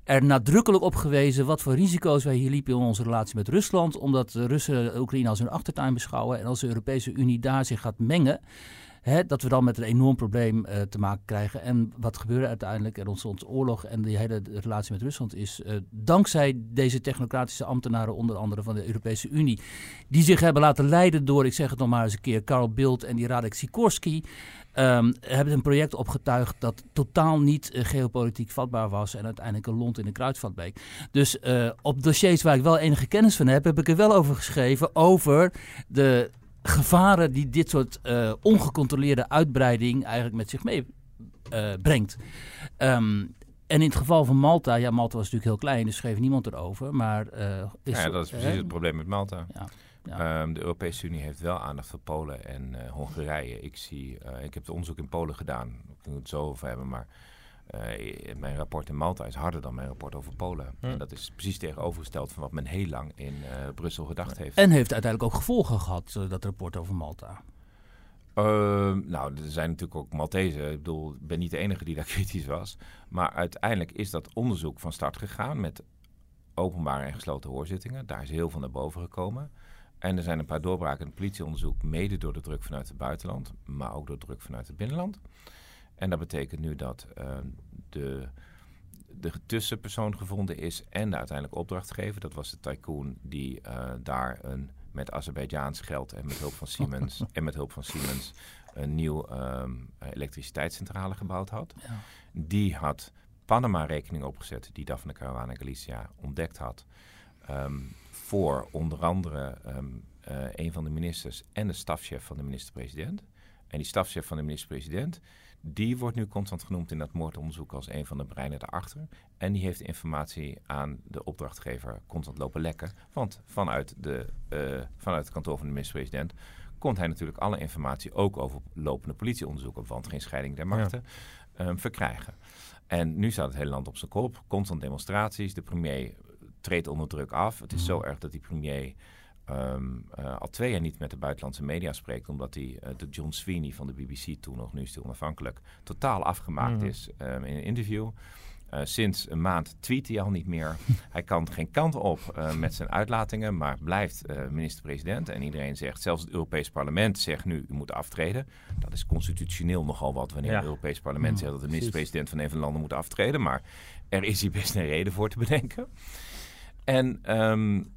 er nadrukkelijk op gewezen wat voor risico's wij hier liepen in onze relatie met Rusland. Omdat de Russen Oekraïne als hun achtertuin beschouwen. En als de Europese Unie daar zich gaat mengen. Hè, dat we dan met een enorm probleem uh, te maken krijgen. En wat gebeurde uiteindelijk? Er ontstond oorlog en die hele relatie met Rusland is uh, dankzij deze technocratische ambtenaren, onder andere van de Europese Unie, die zich hebben laten leiden door, ik zeg het nog maar eens een keer, Karl Bildt en die Radek Sikorski. Um, hebben een project opgetuigd dat totaal niet uh, geopolitiek vatbaar was en uiteindelijk een lont in de kruidvat bleek. Dus op dossiers waar ik wel enige kennis van heb, heb ik er wel over geschreven over de gevaren die dit soort uh, ongecontroleerde uitbreiding eigenlijk met zich meebrengt. Um, en in het geval van Malta, ja, Malta was natuurlijk heel klein, dus schreef niemand erover. Maar, is ja, dat is precies het probleem met Malta. Ja. Ja. Um, de Europese Unie heeft wel aandacht voor Polen en Hongarije. Ik, zie, ik heb het onderzoek in Polen gedaan. Ik kan het zo over hebben, maar uh, mijn rapport in Malta is harder dan mijn rapport over Polen. En dat is precies tegenovergesteld van wat men heel lang in Brussel gedacht heeft. En heeft uiteindelijk ook gevolgen gehad, dat rapport over Malta. Ehm, nou, er zijn natuurlijk ook Maltese. Ik bedoel, ik ben niet de enige die daar *laughs* kritisch was. Maar uiteindelijk is dat onderzoek van start gegaan met openbare en gesloten hoorzittingen. Daar is heel veel naar boven gekomen. En er zijn een paar doorbraken in het politieonderzoek, mede door de druk vanuit het buitenland, maar ook door druk vanuit het binnenland. En dat betekent nu dat uh, de, de tussenpersoon gevonden is en de uiteindelijk opdrachtgever. Dat was de tycoon die uh, daar een, met Azerbeidzjaans geld en met hulp van Siemens *laughs* en met hulp van Siemens een nieuw um, elektriciteitscentrale gebouwd had. Ja. Die had Panama-rekening opgezet die Daphne Caruana Galicia ontdekt had. Um, voor onder andere um, uh, een van de ministers en de stafchef van de minister-president. En die stafchef van de minister-president, die wordt nu constant genoemd in dat moordonderzoek als een van de breinen daarachter. En die heeft informatie aan de opdrachtgever constant lopen lekken. Want vanuit, de, uh, vanuit het kantoor van de minister-president komt hij natuurlijk alle informatie, ook over lopende politieonderzoeken, want geen scheiding der machten, ja. um, verkrijgen. En nu staat het hele land op zijn kop. Constant demonstraties. De premier treedt onder druk af. Het is zo mhm. erg dat die premier um, uh, al twee jaar niet met de buitenlandse media spreekt, omdat hij uh, de John Sweeney van de BBC toen nog, nu is hij onafhankelijk, totaal afgemaakt mm. is um, in een interview. Uh, sinds een maand tweet hij al niet meer. *laughs* hij kan geen kant op uh, met zijn uitlatingen, maar blijft uh, minister-president. En iedereen zegt, zelfs het Europees Parlement zegt nu, u moet aftreden. Dat is constitutioneel nogal wat wanneer ja. het Europees Parlement mm, zegt dat de minister-president van een van de landen moet aftreden. Maar er is hier best een reden voor te bedenken. En, um,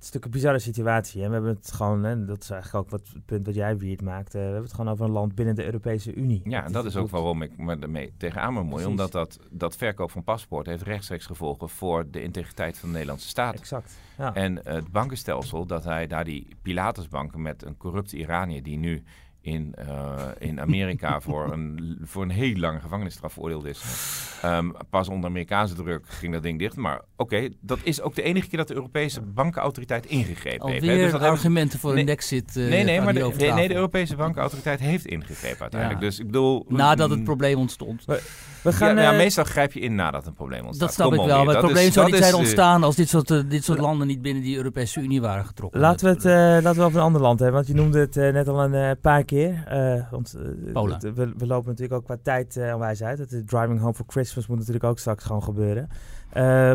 het is natuurlijk een bizarre situatie. Hè? We hebben het gewoon, hè, dat is eigenlijk ook wat, het punt wat jij Wiert maakte. We hebben het gewoon over een land binnen de Europese Unie. Ja, en dat is, is ook waarom ik me ermee tegenaan me mooi. Omdat dat, dat verkoop van paspoort heeft rechtstreeks gevolgen voor de integriteit van de Nederlandse staat. Exact. Ja. En het bankenstelsel, dat hij daar die Pilatusbanken met een corrupte Iranier die nu in, uh, in Amerika *laughs* voor, een, voor een heel lange gevangenisstraf veroordeeld is. Um, pas onder Amerikaanse druk ging dat ding dicht. Maar oké, okay, dat is ook de enige keer dat de Europese bankenautoriteit ingegrepen Alweer heeft. Dus dat argumenten voor nee, een exit. Uh, nee, nee, maar de, nee, nee, de Europese bankenautoriteit heeft ingegrepen uiteindelijk. Ja. Dus ik bedoel... Nadat het probleem ontstond. We gaan, ja, ja, meestal grijp je in nadat een probleem ontstaat. Dat snap ik wel. Maar het probleem is, zou niet zijn ontstaan als dit soort, uh, dit soort landen niet binnen die Europese Unie waren getrokken. Laten we het uh, laten we over een ander land hebben. Want je noemde het uh, net al een paar keer. want Polen. We, we, lopen natuurlijk ook qua tijd onwijs uit. Het Driving Home for Christmas moet natuurlijk ook straks gewoon gebeuren.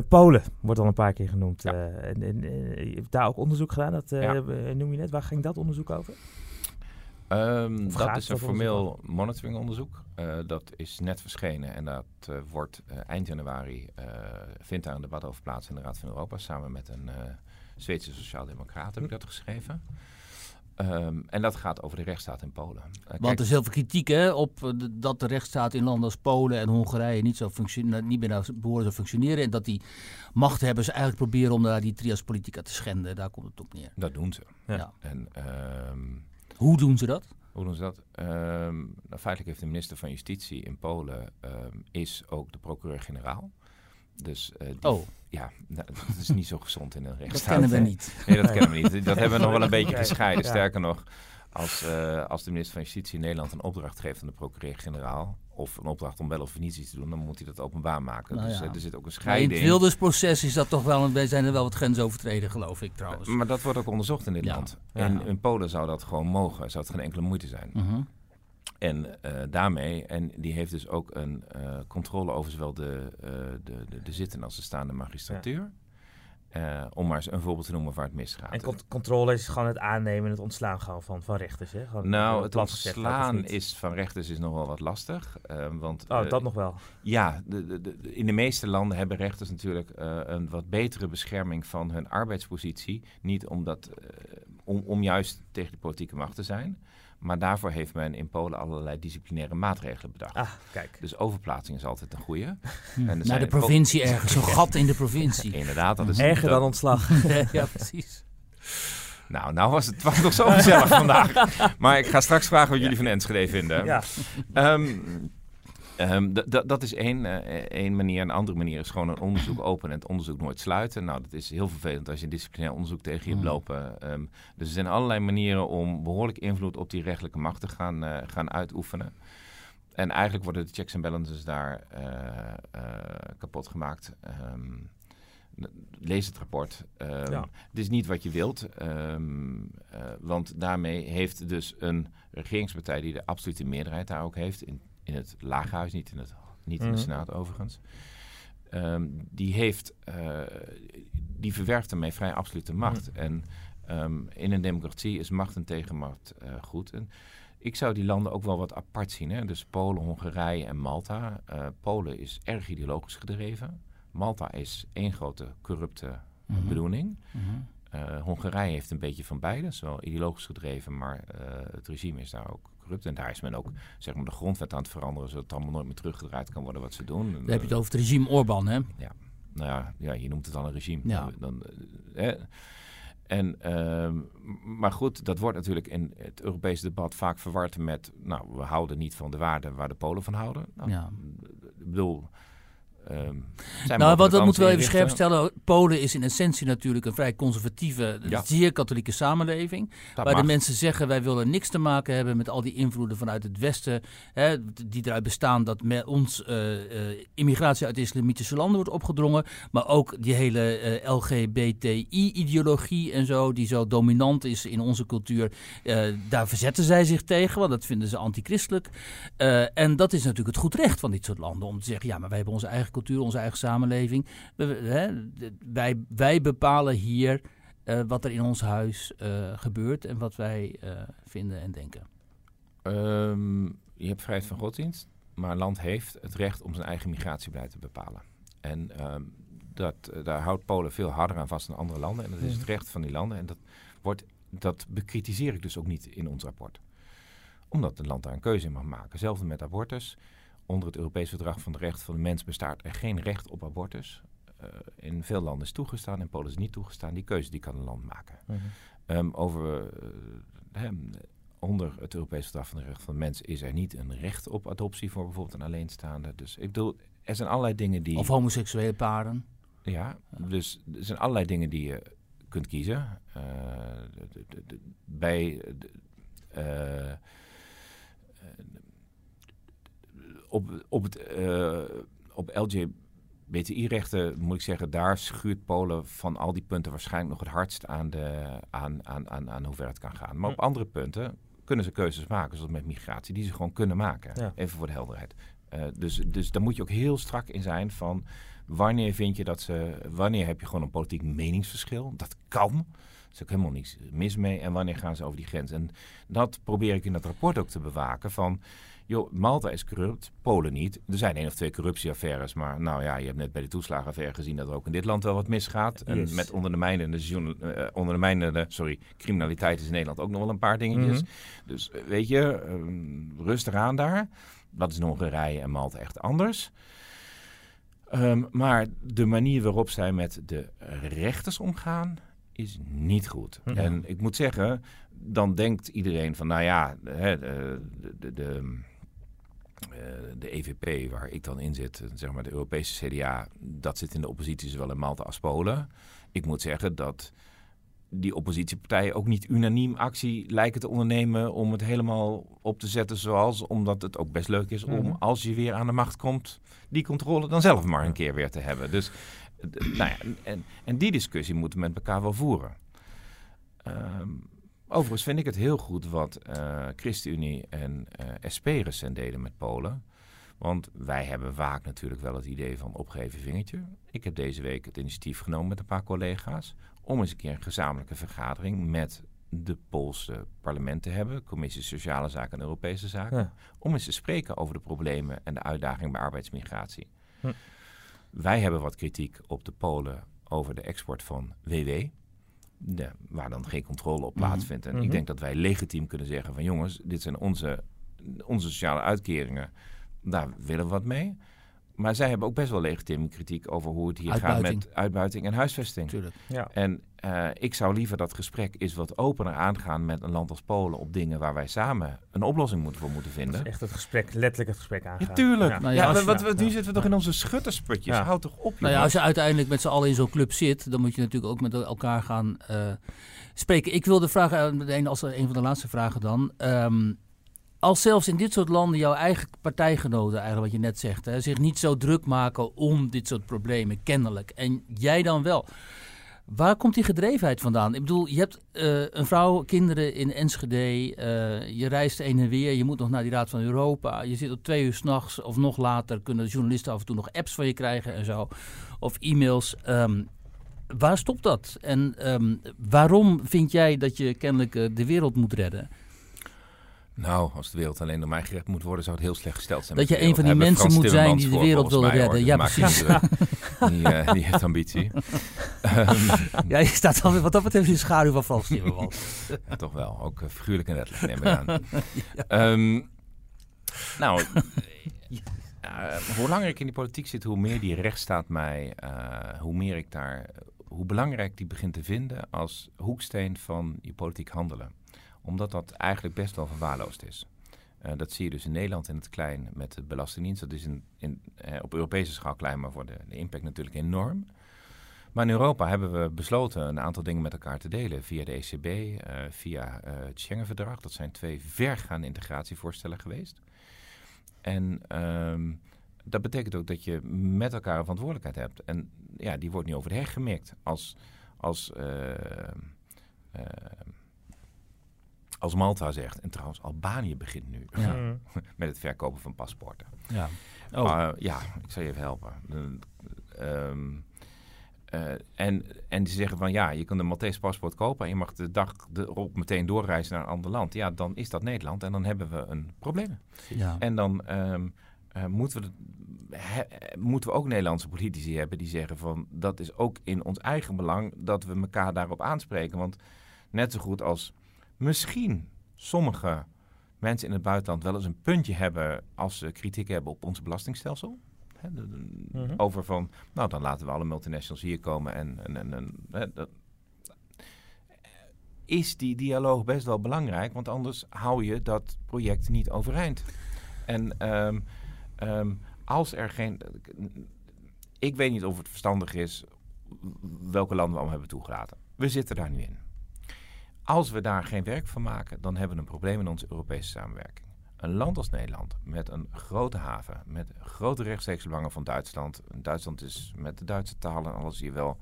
Polen wordt al een paar keer genoemd. Ja. en, en je hebt daar ook onderzoek gedaan. Dat ja. noem je net. Waar ging dat onderzoek over? Um, dat is een formeel monitoringonderzoek. Uh, dat is net verschenen en dat uh, wordt uh, eind januari, vindt daar een debat over plaats in de Raad van Europa. Samen met een Zweedse sociaaldemocraat heb ik dat geschreven. Ehm, en dat gaat over de rechtsstaat in Polen. Want er is heel veel kritiek hè, op de- dat de rechtsstaat in landen als Polen en Hongarije niet, zo functione- niet meer naar behoren te functioneren. En dat die machthebbers eigenlijk proberen om daar die trias politica te schenden. Daar komt het op neer. dat doen ze. Ja. Ja. En ehm, Hoe doen ze dat? hoe doen ze dat? Ehm, nou, feitelijk heeft de minister van Justitie in Polen ehm, is ook de procureur-generaal. Dus eh, die- Oh, ja, nou, dat is niet zo gezond in een dat rechtsstaat. kennen we niet. Nee, dat kennen we niet. *laughs* Dat hebben we nog wel een beetje gescheiden. Sterker nog, als, eh, als de minister van Justitie in Nederland een opdracht geeft aan de procureur-generaal... of een opdracht om wel of niet iets te doen, dan moet hij dat openbaar maken. Nou dus ja. eh, er zit ook een Maar in scheiding. het Wilders-proces is dat toch wel, een- zijn er wel wat grenzen overtreden, geloof ik trouwens. Maar dat wordt ook onderzocht in dit Ja. land. Ja. En in Polen zou dat gewoon mogen. Zou het geen enkele moeite zijn. Mhm. En eh, daarmee, en die heeft dus ook een eh, controle over zowel de, eh, de, de, de zittende als de staande magistratuur. Eh, om maar eens een voorbeeld te noemen waar het misgaat. En cont- controle is gewoon het aannemen en het ontslaan gewoon van, van rechters, hè? Gewoon, nou, het gezegd, ontslaan is van rechters is nog wel wat lastig. eh, want, Oh, eh, dat nog wel. Ja, de, de, de- in de meeste landen hebben rechters natuurlijk eh, een wat betere bescherming van hun arbeidspositie. Niet omdat, om, om juist tegen de politieke macht te zijn. Maar daarvoor heeft men in Polen allerlei disciplinaire maatregelen bedacht. Ah, kijk. Dus overplaatsing is altijd een goede. En er Naar de provincie ergens, zo'n *laughs* gat in de provincie. *laughs* Inderdaad, dat is Erger dan ontslag. *laughs* ja, precies. Nou, nou was het, het was nog zo gezellig vandaag. Maar ik ga straks vragen wat jullie van Enschede vinden. ja. Ehm, ehm, dat is één, eh, één manier. Een andere manier is gewoon een onderzoek *clears throat* openen en het onderzoek nooit sluiten. Nou, dat is heel vervelend als je een disciplinair onderzoek tegen je hebt Mm. lopen. Ehm, dus er zijn allerlei manieren om behoorlijk invloed op die rechtelijke macht te gaan, eh, gaan uitoefenen. En eigenlijk worden de checks en balances daar eh, kapot gemaakt. Ehm, lees het rapport. Ja. Het is niet wat je wilt. want daarmee heeft dus een regeringspartij die de absolute meerderheid daar ook heeft. In, in het lagerhuis, niet in, het, niet in de Mhm. Senaat overigens. ehm, die heeft, eh, die verwerft daarmee vrij absolute macht. En ehm, in een democratie is macht en tegenmacht eh, goed. En ik zou die landen ook wel wat apart zien. Hè? Dus Polen, Hongarije en Malta. Eh, Polen is erg ideologisch gedreven. Malta is één grote corrupte Mhm. bedoeling. Mhm. Hongarije heeft een beetje van beide. Zowel ideologisch gedreven, maar het regime is daar ook corrupt. En daar is men ook zeg maar, de grondwet aan het veranderen... zodat het allemaal nooit meer teruggedraaid kan worden wat ze doen. Dan heb je het over het regime Orbán, hè? Nou ja, ja, je noemt het al een regime. Ja. Dan, eh, eh, en, ehm, maar goed, dat wordt natuurlijk in het Europese debat vaak verward met... nou, we houden niet van de waarden waar de Polen van houden. Nou, Ja. Ik bedoel... ehm, Nou, wat dat moeten we even scherp stellen. Polen is in essentie natuurlijk een vrij conservatieve, Ja. zeer katholieke samenleving. Dat waar mag. de mensen zeggen, wij willen niks te maken hebben met al die invloeden vanuit het Westen. Hè, die eruit bestaan dat met ons eh, eh, immigratie uit islamitische landen wordt opgedrongen. Maar ook die hele eh, LGBTI-ideologie en zo, die zo dominant is in onze cultuur. daar verzetten zij zich tegen, want dat vinden ze antichristelijk. En dat is natuurlijk het goed recht van dit soort landen. Om te zeggen, ja, maar wij hebben onze eigen cultuur, onze eigen samenleving. We- hè, wij, wij bepalen hier eh, wat er in ons huis eh, gebeurt en wat wij eh, vinden en denken. Ehm, je hebt vrijheid van godsdienst, maar een land heeft het recht om zijn eigen migratiebeleid te bepalen. En ehm, dat, daar houdt Polen veel harder aan vast dan andere landen. En dat is het recht van die landen. En dat, wordt, dat bekritiseer ik dus ook niet in ons rapport. Omdat het land daar een keuze in mag maken. Hetzelfde met abortus. Onder het Europees Verdrag van de Rechten van de Mens bestaat er geen recht op abortus. Eh, in veel landen is toegestaan, in Polen is niet toegestaan. Die keuze die kan een land maken. Mhm. Ehm, over, hè, onder het Europees Verdrag van de Rechten van de Mens is er niet een recht op adoptie voor bijvoorbeeld een alleenstaande. Dus ik bedoel, er zijn allerlei dingen die. Of homoseksuele paren. Ja, dus er zijn allerlei dingen die je kunt kiezen. Eh, de- de- de- bij. de- op, op, het, eh, op LGBTI-rechten moet ik zeggen, daar schuurt Polen van al die punten waarschijnlijk nog het hardst aan, de, aan, aan, aan, aan hoe ver het kan gaan. Maar op andere punten kunnen ze keuzes maken, zoals met migratie, die ze gewoon kunnen maken. Ja. Even voor de helderheid. Uh, dus, dus daar moet je ook heel strak in zijn van wanneer vind je dat ze, wanneer heb je gewoon een politiek meningsverschil? Dat kan. Er is ook helemaal niets mis mee. En wanneer gaan ze over die grens? En dat probeer ik in dat rapport ook te bewaken van joh, Malta is corrupt, Polen niet. Er zijn één of twee corruptieaffaires, maar nou ja, je hebt net bij de toeslagenaffaire gezien dat er ook in dit land wel wat misgaat. En met ondermijnende, uh, ondermijnende sorry, criminaliteit is in Nederland ook nog wel een paar dingetjes. Mhm. Dus eh, weet je, uh, rustig aan daar. Dat is in Hongarije en Malta echt anders. Ehm, maar de manier waarop zij met de rechters omgaan, is niet goed. En ik moet zeggen, dan denkt iedereen van, nou ja, de, de, de de EVP, waar ik dan in zit, zeg maar de Europese CDA, dat zit in de oppositie zowel in Malta als Polen. Ik moet zeggen dat die oppositiepartijen ook niet unaniem actie lijken te ondernemen om het helemaal op te zetten zoals, omdat het ook best leuk is om, mhm. als je weer aan de macht komt, die controle dan zelf maar een keer weer te hebben. Dus, nou ja, en, en die discussie moeten we met elkaar wel voeren. Um, Overigens vind ik het heel goed wat uh, ChristenUnie en uh, eh, SP recent deden met Polen. Want wij hebben vaak natuurlijk wel het idee van opgeven vingertje. Ik heb deze week het initiatief genomen met een paar collega's... om eens een keer een gezamenlijke vergadering met de Poolse parlement te hebben... Commissie Sociale Zaken en Europese Zaken... om eens te spreken over de problemen en de uitdagingen bij arbeidsmigratie. Hm. Wij hebben wat kritiek op de Polen over de export van WW waar dan geen controle op mhm. plaatsvindt. En ik mhm. denk dat wij legitiem kunnen zeggen van jongens, dit zijn onze, onze sociale uitkeringen. Daar willen we wat mee. Maar zij hebben ook best wel legitieme kritiek over hoe het hier gaat met uitbuiting en huisvesting. Tuurlijk. Ja. En uh, ik zou liever dat gesprek is wat opener aangaan met een land als Polen op dingen waar wij samen een oplossing moeten voor moeten vinden. echt het gesprek, letterlijk het gesprek aangaan. Ja, tuurlijk. Ja, nou ja, wat, wat, wat, nu zitten we toch in onze schuttersputjes. Houd toch op. Nou ja, als je uiteindelijk met z'n allen in zo'n club zit, dan moet je natuurlijk ook met elkaar gaan uh, spreken. Ik wilde vragen, meteen als een van de laatste vragen dan. Um, als zelfs in dit soort landen jouw eigen partijgenoten, eigenlijk wat je net zegt, hè, zich niet zo druk maken om dit soort problemen, kennelijk. En jij dan wel. Waar komt die gedrevenheid vandaan? Ik bedoel, je hebt uh, een vrouw, kinderen in Enschede, uh, je reist heen en weer, je moet nog naar die Raad van Europa. Je zit op twee uur s'nachts of nog later, kunnen de journalisten af en toe nog apps van je krijgen en zo. Of e-mails. Um, waar stopt dat? En um, waarom vind jij dat je kennelijk uh, de wereld moet redden? Nou, als de wereld alleen door mij gered moet worden, zou het heel slecht gesteld zijn. Dat je een van die mensen moet zijn die de wereld wil redden. Ja, precies. Die, uh, die, heeft ambitie. *laughs* ja, je staat dan wat dat betreft in de schaduw van Frans Timmermans. *laughs* ja, toch wel, ook uh, figuurlijk en letterlijk neem ik aan. *laughs* ja. um, nou, uh, hoe langer ik in die politiek zit, hoe meer die rechtsstaat mij, hoe meer ik daar, hoe belangrijk die begint te vinden als hoeksteen van je politiek handelen omdat dat eigenlijk best wel verwaarloosd is. Uh, dat zie je dus in Nederland in het klein met de Belastingdienst. Dat is in, uh, op Europese schaal klein, maar voor de, de, impact natuurlijk enorm. Maar in Europa hebben we besloten een aantal dingen met elkaar te delen. Via de ECB, eh, via het Schengen-verdrag. Dat zijn twee vergaande integratievoorstellen geweest. En um, dat betekent ook dat je met elkaar een verantwoordelijkheid hebt. En ja, die wordt nu over de heg gemikt als... als als Malta zegt, en trouwens Albanië begint nu ja. *laughs* met het verkopen van paspoorten. Ja, oh. ja ik zal je even helpen. Uh, en, en die zeggen van ja, je kan een Maltese paspoort kopen en je mag de dag erop meteen doorreizen naar een ander land. Ja, dan is dat Nederland en dan hebben we een probleem. Ja. En dan um, uh, moeten, we, moeten we ook Nederlandse politici hebben die zeggen van dat is ook in ons eigen belang dat we elkaar daarop aanspreken. Want net zo goed als misschien sommige mensen in het buitenland wel eens een puntje hebben als ze kritiek hebben op ons belastingstelsel. Mhm. Over van, nou dan laten we alle multinationals hier komen en, en, en, dat, is die dialoog best wel belangrijk, want anders hou je dat project niet overeind. En ehm, ehm, als er geen. Ik weet niet of het verstandig is welke landen we allemaal hebben toegelaten. We zitten daar nu in. Als we daar geen werk van maken, dan hebben we een probleem in onze Europese samenwerking. Een land als Nederland, met een grote haven, met grote rechtstreekse belangen van Duitsland. Duitsland is met de Duitse talen en alles hier wel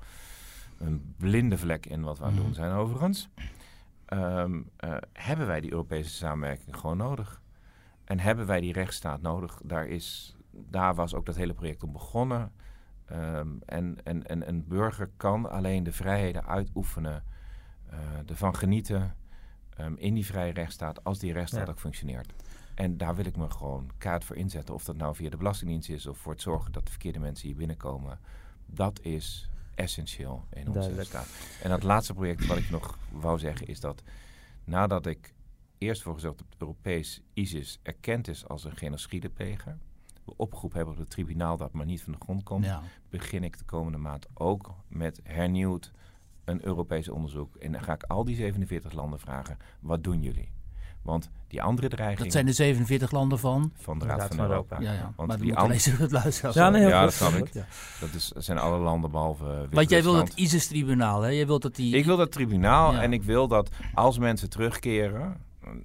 een blinde vlek in wat we aan het doen mhm. zijn overigens. Eh, hebben wij die Europese samenwerking gewoon nodig? En hebben wij die rechtsstaat nodig? Daar is daar was ook dat hele project om begonnen. Ehm, en, en, en een burger kan alleen de vrijheden uitoefenen, ervan genieten um, in die vrije rechtsstaat, als die rechtsstaat Ja. ook functioneert. En daar wil ik me gewoon kaart voor inzetten. Of dat nou via de Belastingdienst is of voor het zorgen dat de verkeerde mensen hier binnenkomen. Dat is essentieel in onze Duidelijk. staat. En dat laatste project wat ik nog wou zeggen is dat nadat ik eerst voor gezorgd heb dat Europees ISIS erkend is als een genocidepleger. We opgeroepen hebben op het tribunaal dat maar niet van de grond komt Ja. begin ik de komende maand ook met hernieuwd een Europees onderzoek. En dan ga ik al die 47 landen vragen, wat doen jullie? Want die andere dreigingen Dat zijn de 47 landen van. van de Raad, van, Europa, Ja, ja. Want maar die andere- het luisteren. Ja, nee, heel Ja, goed. dat snap ik. goed, ja. dat, is, zijn alle landen behalve uh, Want jij wil het ISIS-tribunaal, hè? Je wilt dat die... Ik wil dat tribunaal Ja. en ik wil dat als mensen terugkeren...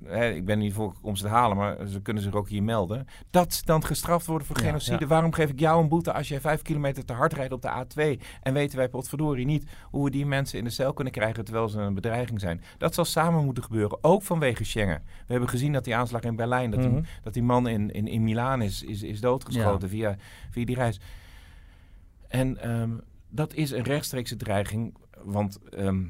Hè, ik ben niet voor om ze te halen, maar ze kunnen zich ook hier melden. Dat ze dan gestraft worden voor genocide. ja. Waarom geef ik jou een boete als jij vijf kilometer te hard rijdt op de A2? En weten wij potverdorie niet hoe we die mensen in de cel kunnen krijgen terwijl ze een bedreiging zijn. Dat zal samen moeten gebeuren, ook vanwege Schengen. We hebben gezien dat die aanslag in Berlijn, dat, Mhm. die, dat die man in, in, in Milaan is, is, is doodgeschoten via, via die reis. En ehm, dat is een rechtstreekse dreiging, want ehm,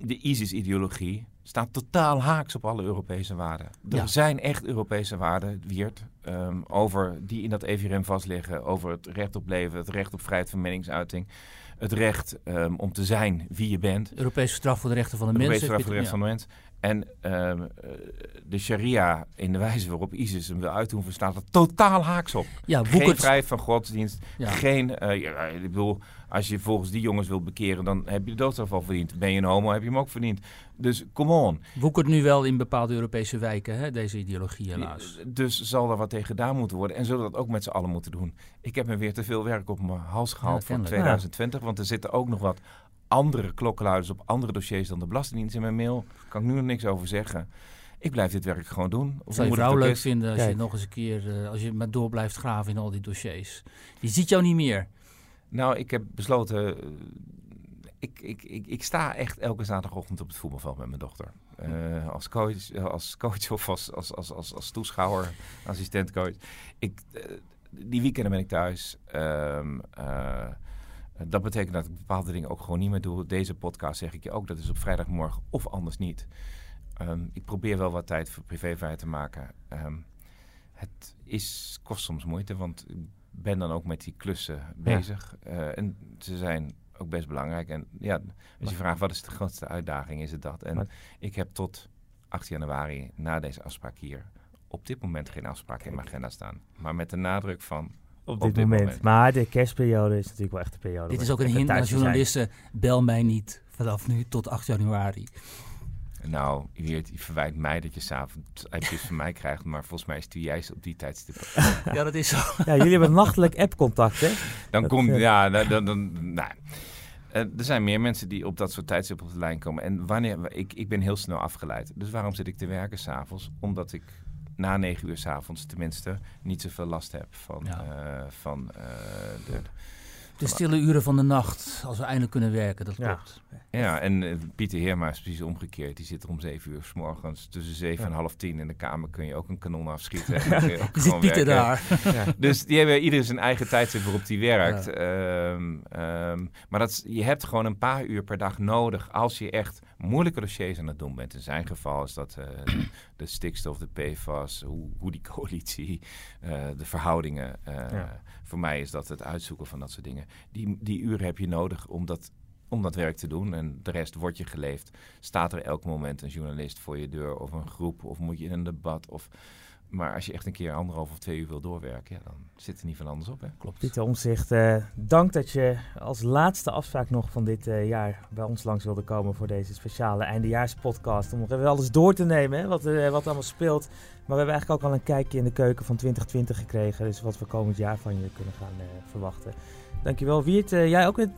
de ISIS-ideologie staat totaal haaks op alle Europese waarden. Er Ja. zijn echt Europese waarden, Wiert, ehm, over, die in dat EVRM vastliggen. Over het recht op leven, het recht op vrijheid van meningsuiting. Het recht ehm, om te zijn wie je bent. Europese verdrag voor de rechten van de mensen. Europese recht voor de Ja. rechten van de mens. En ehm, eh, de sharia, in de wijze waarop ISIS hem wil uitoefenen, staat er totaal haaks op. Ja, Geen vrijheid van godsdienst. Ja. Geen, eh, ik bedoel, als je volgens die jongens wilt bekeren, dan heb je de doodstraf al verdiend. Ben je een homo, heb je hem ook verdiend. Dus come on. Woekert nu wel in bepaalde Europese wijken, hè? deze ideologie helaas. Dus zal er wat tegen gedaan moeten worden. En zullen we dat ook met z'n allen moeten doen. Ik heb me weer te veel werk op mijn hals gehaald voor kennelijk. 2020. Want er zitten ook nog wat andere klokkenluiders op andere dossiers dan de Belastingdienst in mijn mail. Kan ik nu nog niks over zeggen. Ik blijf dit werk gewoon doen. Of Zou je vrouw leuk vinden als Kijk. je nog eens een keer, eh, als je maar door blijft graven in al die dossiers. Die ziet jou niet meer. Nou, ik heb besloten. eh, ik, ik, ik, ik sta echt elke zaterdagochtend op het voetbalveld met mijn dochter. Eh, als, coach, eh, als coach of als, als, als, als, als toeschouwer, assistentcoach. Ik, die weekenden ben ik thuis. Ehm, eh, dat betekent dat ik bepaalde dingen ook gewoon niet meer doe. Deze podcast zeg ik je ook. Dat is op vrijdagmorgen of anders niet. Ehm, ik probeer wel wat tijd voor privé vrij te maken. Ehm, het is, kost soms moeite, want ik ben dan ook met die klussen bezig. Eh, en ze zijn ook best belangrijk. En ja, als je vraagt wat is de grootste uitdaging, is het dat. En Maar- ik heb tot 8 januari na deze afspraak hier op dit moment geen afspraak in mijn agenda staan. Maar met de nadruk van Op Op dit, dit moment. moment. Maar de kerstperiode is natuurlijk wel echt de periode. Dit is ook een hint zijn. journalisten. Bel mij niet vanaf nu tot 8 januari. Nou, je, weet, je verwijt mij dat je s'avonds appjes van mij krijgt, maar volgens mij is het juist op die tijdstip. Ja, dat is zo. Ja, jullie hebben nachtelijk appcontact, hè? Dan Dat, komt, eh, ja, dan, dan, dan- nou. Eh, er zijn meer mensen die op dat soort tijdstippen op de lijn komen. En wanneer, ik, ik ben heel snel afgeleid. Dus waarom zit ik te werken s'avonds? Omdat ik na negen uur s'avonds tenminste niet zoveel last heb van, Ja. eh, van eh, de... De stille uren van de nacht, als we eindelijk kunnen werken, dat Ja. klopt. Ja, en eh, Pieter Heerma is precies omgekeerd. Die zit er om zeven uur s morgens. Tussen zeven Ja. en half tien in de kamer kun je ook een kanon afschieten. *laughs* En dan Er zit Pieter werken. daar. Ja. *laughs* Dus die hebben ieder zijn eigen tijdstip waarop die werkt. Ehm, ehm, maar dat, is- je hebt gewoon een paar uur per dag nodig als je echt moeilijke dossiers aan het doen bent. In zijn geval is dat eh, de stikstof, de PFAS, hoe, hoe die coalitie, eh, de verhoudingen. eh, Ja. Voor mij is dat het uitzoeken van dat soort dingen. Die, die uren heb je nodig om dat, om dat werk te doen. En de rest wordt je geleefd. Staat er elk moment een journalist voor je deur of een groep of moet je in een debat of... Maar als je echt een keer anderhalf of twee uur wil doorwerken, ja, dan zit er niet van anders op. Hè? Klopt. Pieter Omzicht, eh, dank dat je als laatste afspraak nog van dit eh, jaar bij ons langs wilde komen voor deze speciale eindejaarspodcast. Om nog even alles door te nemen, hè, wat, eh, wat allemaal speelt. Maar we hebben eigenlijk ook al een kijkje in de keuken van 2020 gekregen. Dus wat we komend jaar van je kunnen gaan eh, verwachten. Dankjewel Wiert, jij ook weer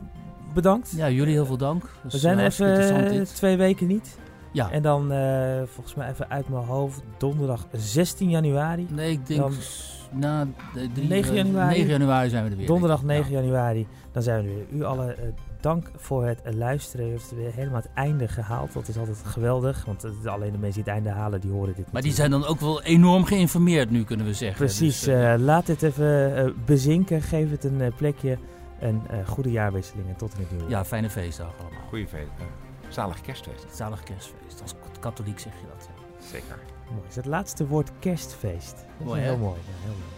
bedankt. Ja, jullie heel veel dank. We zijn even twee weken niet. Ja, En dan eh, volgens mij even uit mijn hoofd donderdag 16 januari. nee, ik denk dan- na de drie, 9 eh, januari. 9 januari zijn we er weer. Donderdag denk ik. 9 januari, dan zijn we er weer. U alle eh, dank voor het luisteren. U heeft weer helemaal het einde gehaald. Dat is altijd geweldig. Want het is alleen de mensen die het einde halen, die horen dit Maar die zijn dan ook wel enorm geïnformeerd nu, kunnen we zeggen. Precies. Dus, uh, laat dit even bezinken. Geef het een plekje. En goede jaarwisselingen. Tot in het nieuwe Ja, fijne feestdag allemaal. Goeie feest. zalig kerstfeest. Zalig kerstfeest. Als katholiek zeg je dat. Zeker. Mooi. Is het laatste woord kerstfeest. Dat is mooi, heel mooi. Ja, heel mooi.